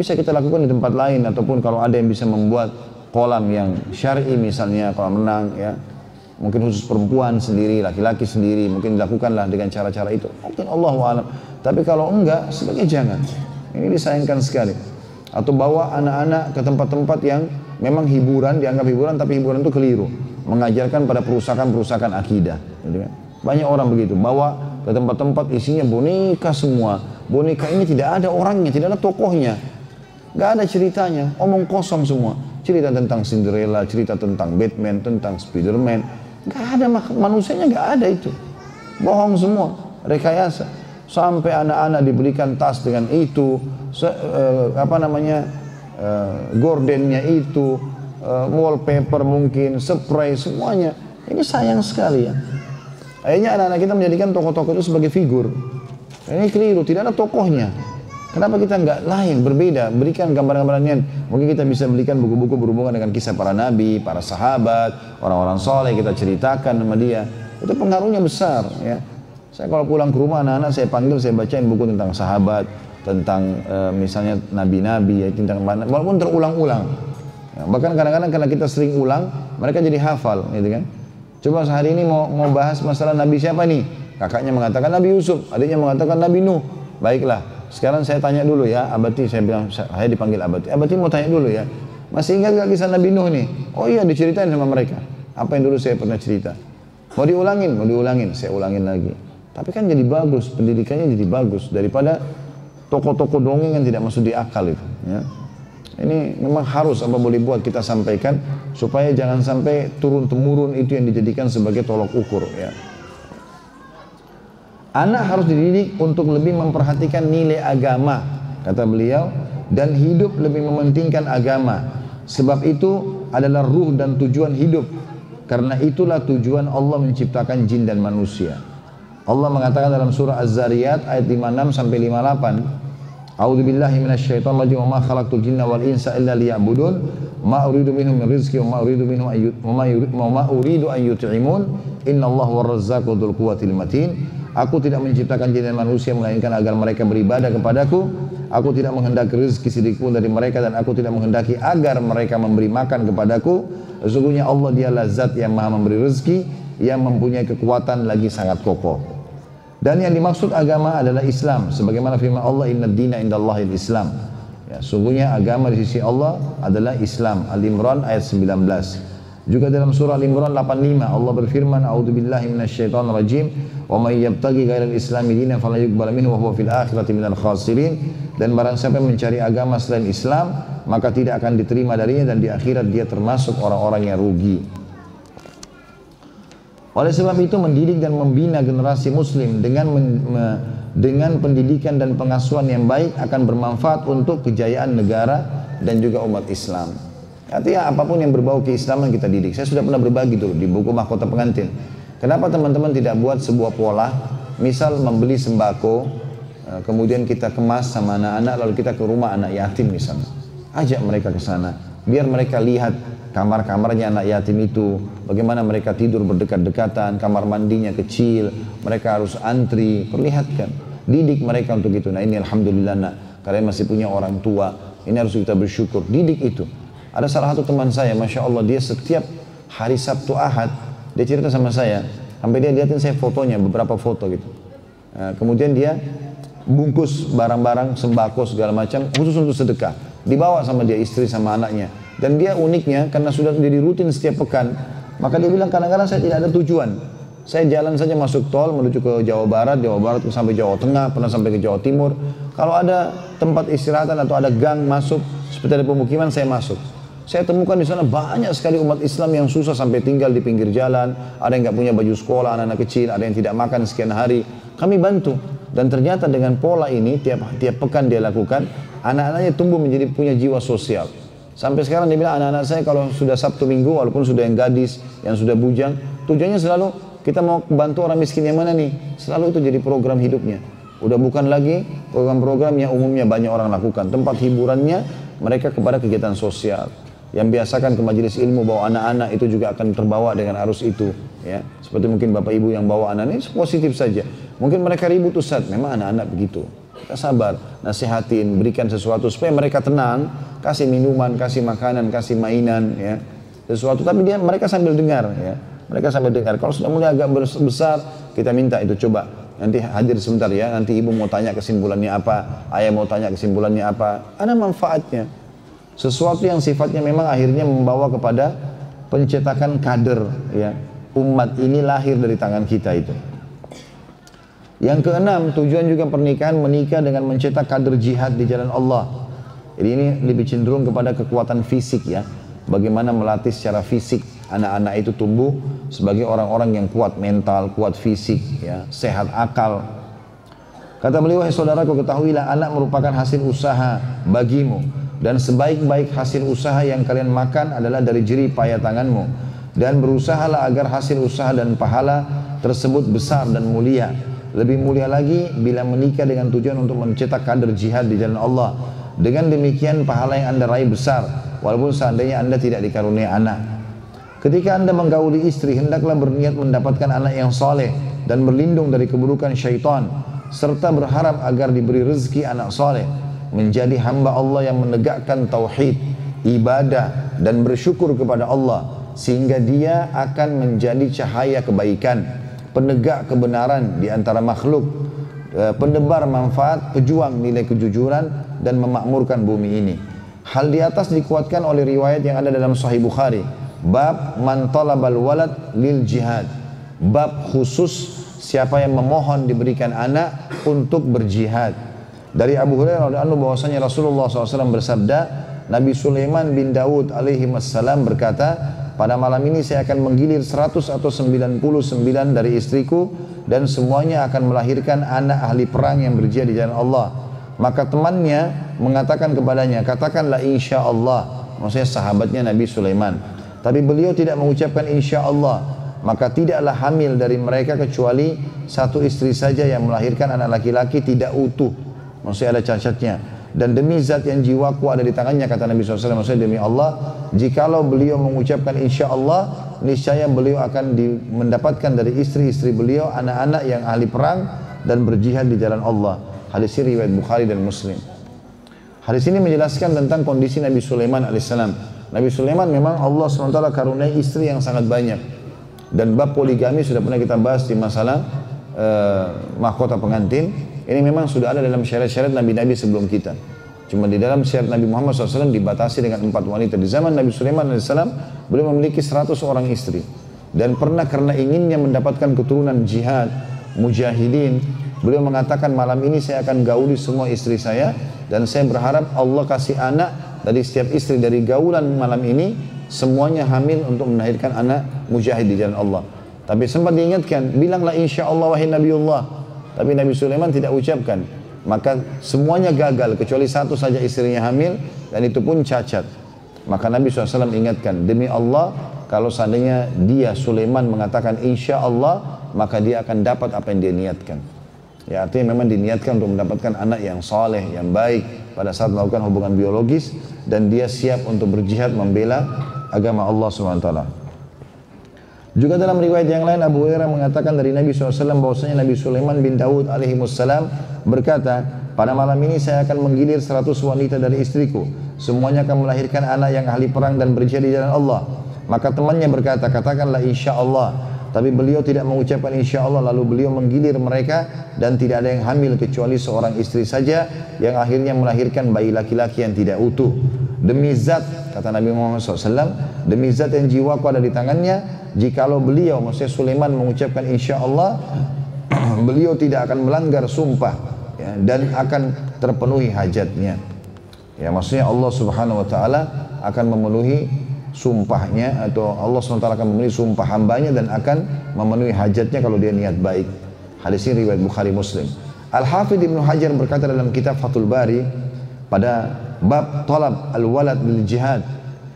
bisa kita lakukan di tempat lain ataupun kalau ada yang bisa membuat kolam yang syar'i misalnya kolam renang ya mungkin khusus perempuan sendiri laki-laki sendiri mungkin dilakukanlah dengan cara-cara itu mungkin Allah alam tapi kalau enggak, sebaiknya jangan. Ini disayangkan sekali. Atau bawa anak-anak ke tempat-tempat yang memang hiburan, dianggap hiburan, tapi hiburan itu keliru. Mengajarkan pada perusakan-perusakan akidah. Gitu kan. Banyak orang begitu, bawa ke tempat-tempat isinya boneka semua. Boneka ini tidak ada orangnya, tidak ada tokohnya. Gak ada ceritanya, omong kosong semua. Cerita tentang Cinderella, cerita tentang Batman, tentang Spiderman. Gak ada manusianya, gak ada itu. Bohong semua, rekayasa. Sampai anak-anak diberikan tas dengan itu se, uh, apa namanya uh, gordennya itu uh, wallpaper mungkin spray semuanya. Ini sayang sekali ya. Akhirnya anak-anak kita menjadikan tokoh-tokoh itu sebagai figur. Ini keliru tidak ada tokohnya Kenapa kita nggak lain, berbeda, berikan gambaran-gambarannya. Mungkin kita bisa berikan buku-buku berhubungan dengan kisah para nabi, para sahabat, orang-orang soleh, kita ceritakan sama dia. Itu pengaruhnya besar ya. Saya kalau pulang ke rumah anak-anak saya panggil, saya bacain buku tentang sahabat, tentang e, misalnya nabi-nabi, ya, tentang mana, walaupun terulang-ulang. Ya, bahkan kadang-kadang karena kita sering ulang, mereka jadi hafal, gitu kan. Coba sehari ini mau mau bahas masalah nabi siapa nih? Kakaknya mengatakan Nabi Yusuf, adiknya mengatakan Nabi Nuh. Baiklah, sekarang saya tanya dulu ya, Abati saya bilang saya dipanggil Abati. Abati mau tanya dulu ya. Masih ingat gak kisah Nabi Nuh nih? Oh iya diceritain sama mereka. Apa yang dulu saya pernah cerita. Mau diulangin? Mau diulangin, saya ulangin lagi. Tapi kan jadi bagus, pendidikannya jadi bagus daripada toko-toko dongeng yang tidak masuk di akal itu. Ya. Ini memang harus apa boleh buat kita sampaikan supaya jangan sampai turun temurun itu yang dijadikan sebagai tolok ukur. Ya. Anak harus dididik untuk lebih memperhatikan nilai agama, kata beliau, dan hidup lebih mementingkan agama. Sebab itu adalah ruh dan tujuan hidup. Karena itulah tujuan Allah menciptakan jin dan manusia. Allah mengatakan dalam surah Az-Zariyat ayat 56 sampai 58 A'udzu billahi minasyaitonir rajim wa ma khalaqtul jinna wal insa illa liya'budun ma uridu minhum min rizqi wa ma uridu minhum wa ma uridu an yut'imun innallaha war-razzaqu dzul quwwatil matin Aku tidak menciptakan jin dan manusia melainkan agar mereka beribadah kepadaku. Aku tidak menghendaki rezeki sedikit pun dari mereka dan aku tidak menghendaki agar mereka memberi makan kepadaku. Sesungguhnya Allah dialah zat yang maha memberi rezeki, yang mempunyai kekuatan lagi sangat kokoh. Dan yang dimaksud agama adalah Islam. Sebagaimana firman Allah, Inna dina indallahil Islam. Ya, sungguhnya agama di sisi Allah adalah Islam. Al-Imran ayat 19. Juga dalam surah Al-Imran 85 Allah berfirman A'udzu billahi minasyaitonir rajim wa may yabtaghi ghairal islami dinan fala yuqbal minhu wa huwa fil akhirati minal khasirin dan barang siapa mencari agama selain Islam maka tidak akan diterima darinya dan di akhirat dia termasuk orang-orang yang rugi. Oleh sebab itu mendidik dan membina generasi muslim dengan men, me, dengan pendidikan dan pengasuhan yang baik akan bermanfaat untuk kejayaan negara dan juga umat Islam. Artinya apa pun yang berbau keislaman kita didik. Saya sudah pernah berbagi dulu di buku Mahkota Pengantin. Kenapa teman-teman tidak buat sebuah pola, misal membeli sembako, eh, kemudian kita kemas sama anak-anak, lalu kita ke rumah anak yatim misalnya. Ajak mereka ke sana, biar mereka lihat kamar-kamarnya anak yatim itu, bagaimana mereka tidur berdekat-dekatan, kamar mandinya kecil, mereka harus antri, perlihatkan. Didik mereka untuk itu. Nah ini Alhamdulillah nak, kalian masih punya orang tua, ini harus kita bersyukur. Didik itu. Ada salah satu teman saya, Masya Allah, dia setiap hari Sabtu Ahad, dia cerita sama saya, sampai dia liatin saya fotonya, beberapa foto gitu. Nah, kemudian dia bungkus barang-barang, sembako segala macam, khusus untuk sedekah. Dibawa sama dia istri sama anaknya. Dan dia uniknya, karena sudah jadi rutin setiap pekan, maka dia bilang kadang-kadang saya tidak ada tujuan. Saya jalan saja masuk tol menuju ke Jawa Barat, Jawa Barat sampai Jawa Tengah, pernah sampai ke Jawa Timur. Kalau ada tempat istirahatan atau ada gang masuk, seperti ada pemukiman, saya masuk. Saya temukan di sana banyak sekali umat Islam yang susah sampai tinggal di pinggir jalan. Ada yang nggak punya baju sekolah, anak-anak kecil, ada yang tidak makan sekian hari. Kami bantu. Dan ternyata dengan pola ini tiap tiap pekan dia lakukan, anak-anaknya tumbuh menjadi punya jiwa sosial. Sampai sekarang dia bilang anak-anak saya kalau sudah Sabtu Minggu, walaupun sudah yang gadis, yang sudah bujang, tujuannya selalu kita mau bantu orang miskin yang mana nih? Selalu itu jadi program hidupnya. Udah bukan lagi program-program yang umumnya banyak orang lakukan. Tempat hiburannya mereka kepada kegiatan sosial yang biasakan ke majelis ilmu bawa anak-anak itu juga akan terbawa dengan arus itu ya. Seperti mungkin bapak ibu yang bawa anak ini positif saja. Mungkin mereka ribut Ustaz. Memang anak-anak begitu. Kita sabar nasihatin berikan sesuatu supaya mereka tenang. Kasih minuman kasih makanan kasih mainan ya. Sesuatu tapi dia mereka sambil dengar ya. Mereka sambil dengar. Kalau sudah mulai agak besar kita minta itu coba. Nanti hadir sebentar ya. Nanti ibu mau tanya kesimpulannya apa ayah mau tanya kesimpulannya apa. Ada manfaatnya sesuatu yang sifatnya memang akhirnya membawa kepada pencetakan kader ya. Umat ini lahir dari tangan kita itu. Yang keenam, tujuan juga pernikahan menikah dengan mencetak kader jihad di jalan Allah. Jadi ini lebih cenderung kepada kekuatan fisik ya. Bagaimana melatih secara fisik anak-anak itu tumbuh sebagai orang-orang yang kuat mental, kuat fisik, ya, sehat akal. Kata beliau, saudaraku ketahuilah anak merupakan hasil usaha bagimu dan sebaik-baik hasil usaha yang kalian makan adalah dari jerih payah tanganmu. Dan berusahalah agar hasil usaha dan pahala tersebut besar dan mulia. Lebih mulia lagi bila menikah dengan tujuan untuk mencetak kader jihad di jalan Allah. Dengan demikian pahala yang anda raih besar walaupun seandainya anda tidak dikaruniai anak. Ketika anda menggauli istri hendaklah berniat mendapatkan anak yang soleh dan berlindung dari keburukan syaitan serta berharap agar diberi rezeki anak soleh menjadi hamba Allah yang menegakkan tauhid, ibadah dan bersyukur kepada Allah sehingga dia akan menjadi cahaya kebaikan, penegak kebenaran di antara makhluk, e, pendebar manfaat, pejuang nilai kejujuran dan memakmurkan bumi ini. Hal di atas dikuatkan oleh riwayat yang ada dalam Sahih Bukhari. Bab man talabal walad lil jihad. Bab khusus siapa yang memohon diberikan anak untuk berjihad dari Abu Hurairah radhiyallahu bahwasanya Rasulullah SAW bersabda, Nabi Sulaiman bin Daud alaihi wassalam berkata, pada malam ini saya akan menggilir 100 atau 99 dari istriku dan semuanya akan melahirkan anak ahli perang yang berjihad di jalan Allah. Maka temannya mengatakan kepadanya, katakanlah insya Allah. Maksudnya sahabatnya Nabi Sulaiman. Tapi beliau tidak mengucapkan insya Allah. Maka tidaklah hamil dari mereka kecuali satu istri saja yang melahirkan anak laki-laki tidak utuh Maksudnya ada cacatnya. Dan demi zat yang jiwaku ada di tangannya kata Nabi SAW maksudnya demi Allah jikalau beliau mengucapkan insya Allah niscaya beliau akan di, mendapatkan dari istri-istri beliau anak-anak yang ahli perang dan berjihad di jalan Allah. Hadis ini riwayat Bukhari dan Muslim. Hadis ini menjelaskan tentang kondisi Nabi Sulaiman alaihissalam Nabi Sulaiman memang Allah SWT karuniai istri yang sangat banyak. Dan bab poligami sudah pernah kita bahas di masalah uh, mahkota pengantin ini memang sudah ada dalam syariat-syariat Nabi-Nabi sebelum kita. Cuma di dalam syariat Nabi Muhammad SAW dibatasi dengan empat wanita. Di zaman Nabi Sulaiman AS, beliau memiliki seratus orang istri. Dan pernah karena inginnya mendapatkan keturunan jihad, mujahidin, beliau mengatakan malam ini saya akan gauli semua istri saya dan saya berharap Allah kasih anak dari setiap istri dari gaulan malam ini semuanya hamil untuk melahirkan anak mujahid di jalan Allah. Tapi sempat diingatkan, bilanglah insya Allah wahai Nabiullah, tapi Nabi Sulaiman tidak ucapkan. maka semuanya gagal kecuali satu saja istrinya hamil dan itu pun cacat. Maka Nabi SAW ingatkan, demi Allah kalau seandainya dia Sulaiman mengatakan insya Allah maka dia akan dapat apa yang dia niatkan. Ya artinya memang diniatkan untuk mendapatkan anak yang soleh, yang baik pada saat melakukan hubungan biologis dan dia siap untuk berjihad membela agama Allah SWT. Juga dalam riwayat yang lain Abu Hurairah mengatakan dari Nabi SAW bahwasanya Nabi Sulaiman bin Daud alaihi berkata, pada malam ini saya akan menggilir 100 wanita dari istriku. Semuanya akan melahirkan anak yang ahli perang dan berjihad di jalan Allah. Maka temannya berkata, katakanlah insya Allah. Tapi beliau tidak mengucapkan insya Allah lalu beliau menggilir mereka dan tidak ada yang hamil kecuali seorang istri saja yang akhirnya melahirkan bayi laki-laki yang tidak utuh. Demi zat, kata Nabi Muhammad SAW, demi zat yang jiwaku ada di tangannya, jikalau beliau, maksudnya Sulaiman mengucapkan insya Allah, beliau tidak akan melanggar sumpah ya, dan akan terpenuhi hajatnya. Ya, maksudnya Allah Subhanahu wa taala akan memenuhi sumpahnya atau Allah SWT akan memenuhi sumpah hambanya dan akan memenuhi hajatnya kalau dia niat baik. Hadis ini riwayat Bukhari Muslim. Al-Hafidh Ibnu Hajar berkata dalam kitab Fathul Bari pada bab talab al-walad bil jihad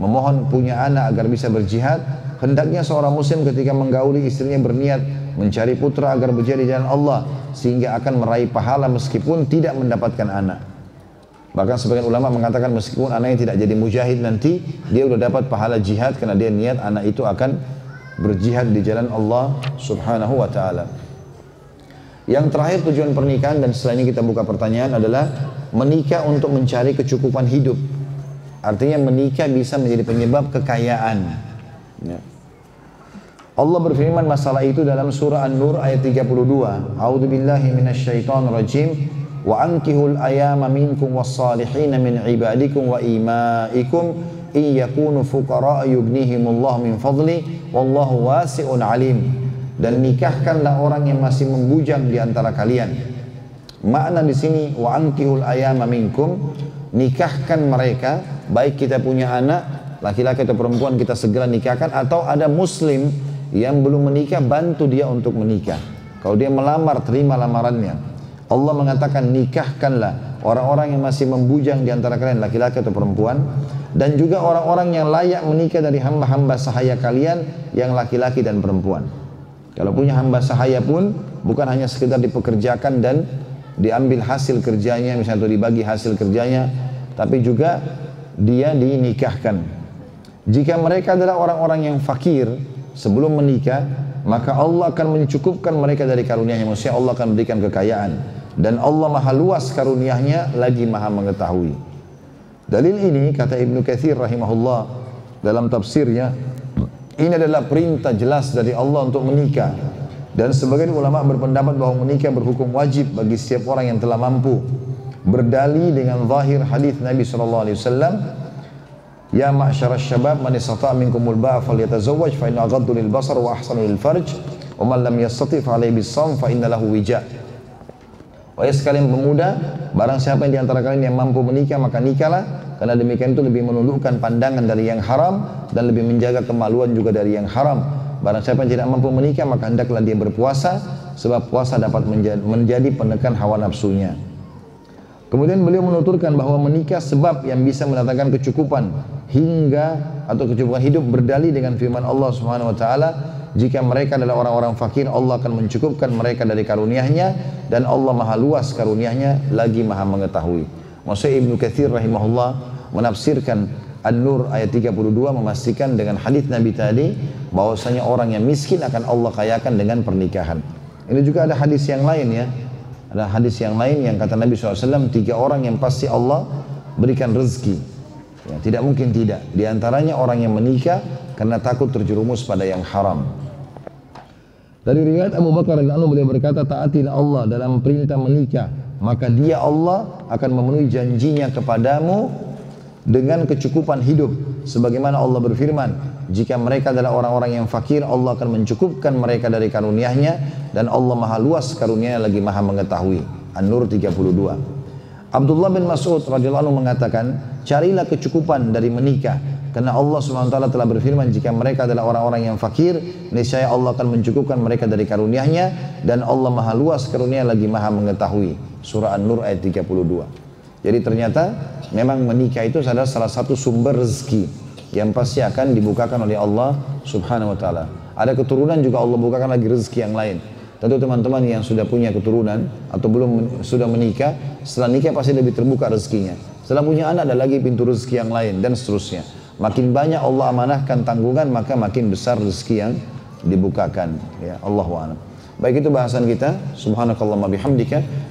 memohon punya anak agar bisa berjihad hendaknya seorang muslim ketika menggauli istrinya berniat mencari putra agar berjihad di jalan Allah sehingga akan meraih pahala meskipun tidak mendapatkan anak Bahkan sebagian ulama mengatakan meskipun anaknya tidak jadi mujahid nanti, dia sudah dapat pahala jihad karena dia niat anak itu akan berjihad di jalan Allah subhanahu wa ta'ala. Yang terakhir tujuan pernikahan dan setelah ini kita buka pertanyaan adalah menikah untuk mencari kecukupan hidup. Artinya menikah bisa menjadi penyebab kekayaan. Ya. Allah berfirman masalah itu dalam surah An-Nur ayat 32. A'udzu billahi minasyaitonir rajim. Wa ankihul ayama minkum wassalihin min ibadikum wa imaikum in yakunu fuqara yughnihimullah min fadli wallahu wasi'un alim. Dan nikahkanlah orang yang masih membujang di antara kalian. Makna di sini wa ankihul ayama minkum nikahkan mereka baik kita punya anak laki-laki atau perempuan kita segera nikahkan atau ada muslim yang belum menikah bantu dia untuk menikah. Kalau dia melamar terima lamarannya. Allah mengatakan nikahkanlah orang-orang yang masih membujang di antara kalian laki-laki atau perempuan dan juga orang-orang yang layak menikah dari hamba-hamba sahaya kalian yang laki-laki dan perempuan. Kalau punya hamba sahaya pun bukan hanya sekedar dipekerjakan dan diambil hasil kerjanya misalnya atau dibagi hasil kerjanya tapi juga dia dinikahkan. Jika mereka adalah orang-orang yang fakir sebelum menikah maka Allah akan mencukupkan mereka dari karunia-Nya. Maksudnya Allah akan berikan kekayaan dan Allah Maha luas karunia-Nya lagi Maha mengetahui. Dalil ini kata Ibnu Katsir rahimahullah dalam tafsirnya ini adalah perintah jelas dari Allah untuk menikah dan sebagian ulama berpendapat bahwa menikah berhukum wajib bagi setiap orang yang telah mampu berdali dengan zahir hadis Nabi sallallahu alaihi wasallam Ya ma'syara syabab man istata' minkumul ba'a falyatazawwaj fa inna aghaddu lil basar wa ahsanu lil farj wa man lam yastati' fa alayhi bis fa inna lahu wija. Wahai sekalian pemuda, barang siapa yang di antara kalian yang mampu menikah maka nikahlah karena demikian itu lebih menundukkan pandangan dari yang haram dan lebih menjaga kemaluan juga dari yang haram. Barang siapa yang tidak mampu menikah maka hendaklah dia berpuasa sebab puasa dapat menjadi, menjadi penekan hawa nafsunya. Kemudian beliau menuturkan bahwa menikah sebab yang bisa mendatangkan kecukupan hingga atau kecukupan hidup berdali dengan firman Allah Subhanahu wa taala jika mereka adalah orang-orang fakir Allah akan mencukupkan mereka dari karunia-Nya dan Allah Maha luas karunia-Nya lagi Maha mengetahui. Maksudnya Ibnu Katsir rahimahullah menafsirkan An-Nur ayat 32 memastikan dengan hadis Nabi tadi bahwasanya orang yang miskin akan Allah kayakan dengan pernikahan. Ini juga ada hadis yang lain ya ada hadis yang lain yang kata Nabi SAW, tiga orang yang pasti Allah berikan rezeki. Ya, tidak mungkin tidak. Di antaranya orang yang menikah karena takut terjerumus pada yang haram. Dari riwayat Abu Bakar radhiyallahu beliau berkata, taatilah Allah dalam perintah menikah, maka Dia Allah akan memenuhi janjinya kepadamu dengan kecukupan hidup. Sebagaimana Allah berfirman, jika mereka adalah orang-orang yang fakir, Allah akan mencukupkan mereka dari karunia-Nya dan Allah maha luas karunia lagi maha mengetahui An-Nur 32 Abdullah bin Mas'ud radhiyallahu anhu mengatakan carilah kecukupan dari menikah Karena Allah SWT telah berfirman jika mereka adalah orang-orang yang fakir, niscaya Allah akan mencukupkan mereka dari karunia-Nya dan Allah Maha luas karunia lagi Maha mengetahui. Surah An-Nur ayat 32. Jadi ternyata memang menikah itu adalah salah satu sumber rezeki yang pasti akan dibukakan oleh Allah Subhanahu wa taala. Ada keturunan juga Allah bukakan lagi rezeki yang lain. Tentu teman-teman yang sudah punya keturunan atau belum sudah menikah, setelah nikah pasti lebih terbuka rezekinya. Setelah punya anak ada lagi pintu rezeki yang lain dan seterusnya. Makin banyak Allah amanahkan tanggungan, maka makin besar rezeki yang dibukakan. Ya, Allah. Baik itu bahasan kita. Subhanakallahumma bihamdika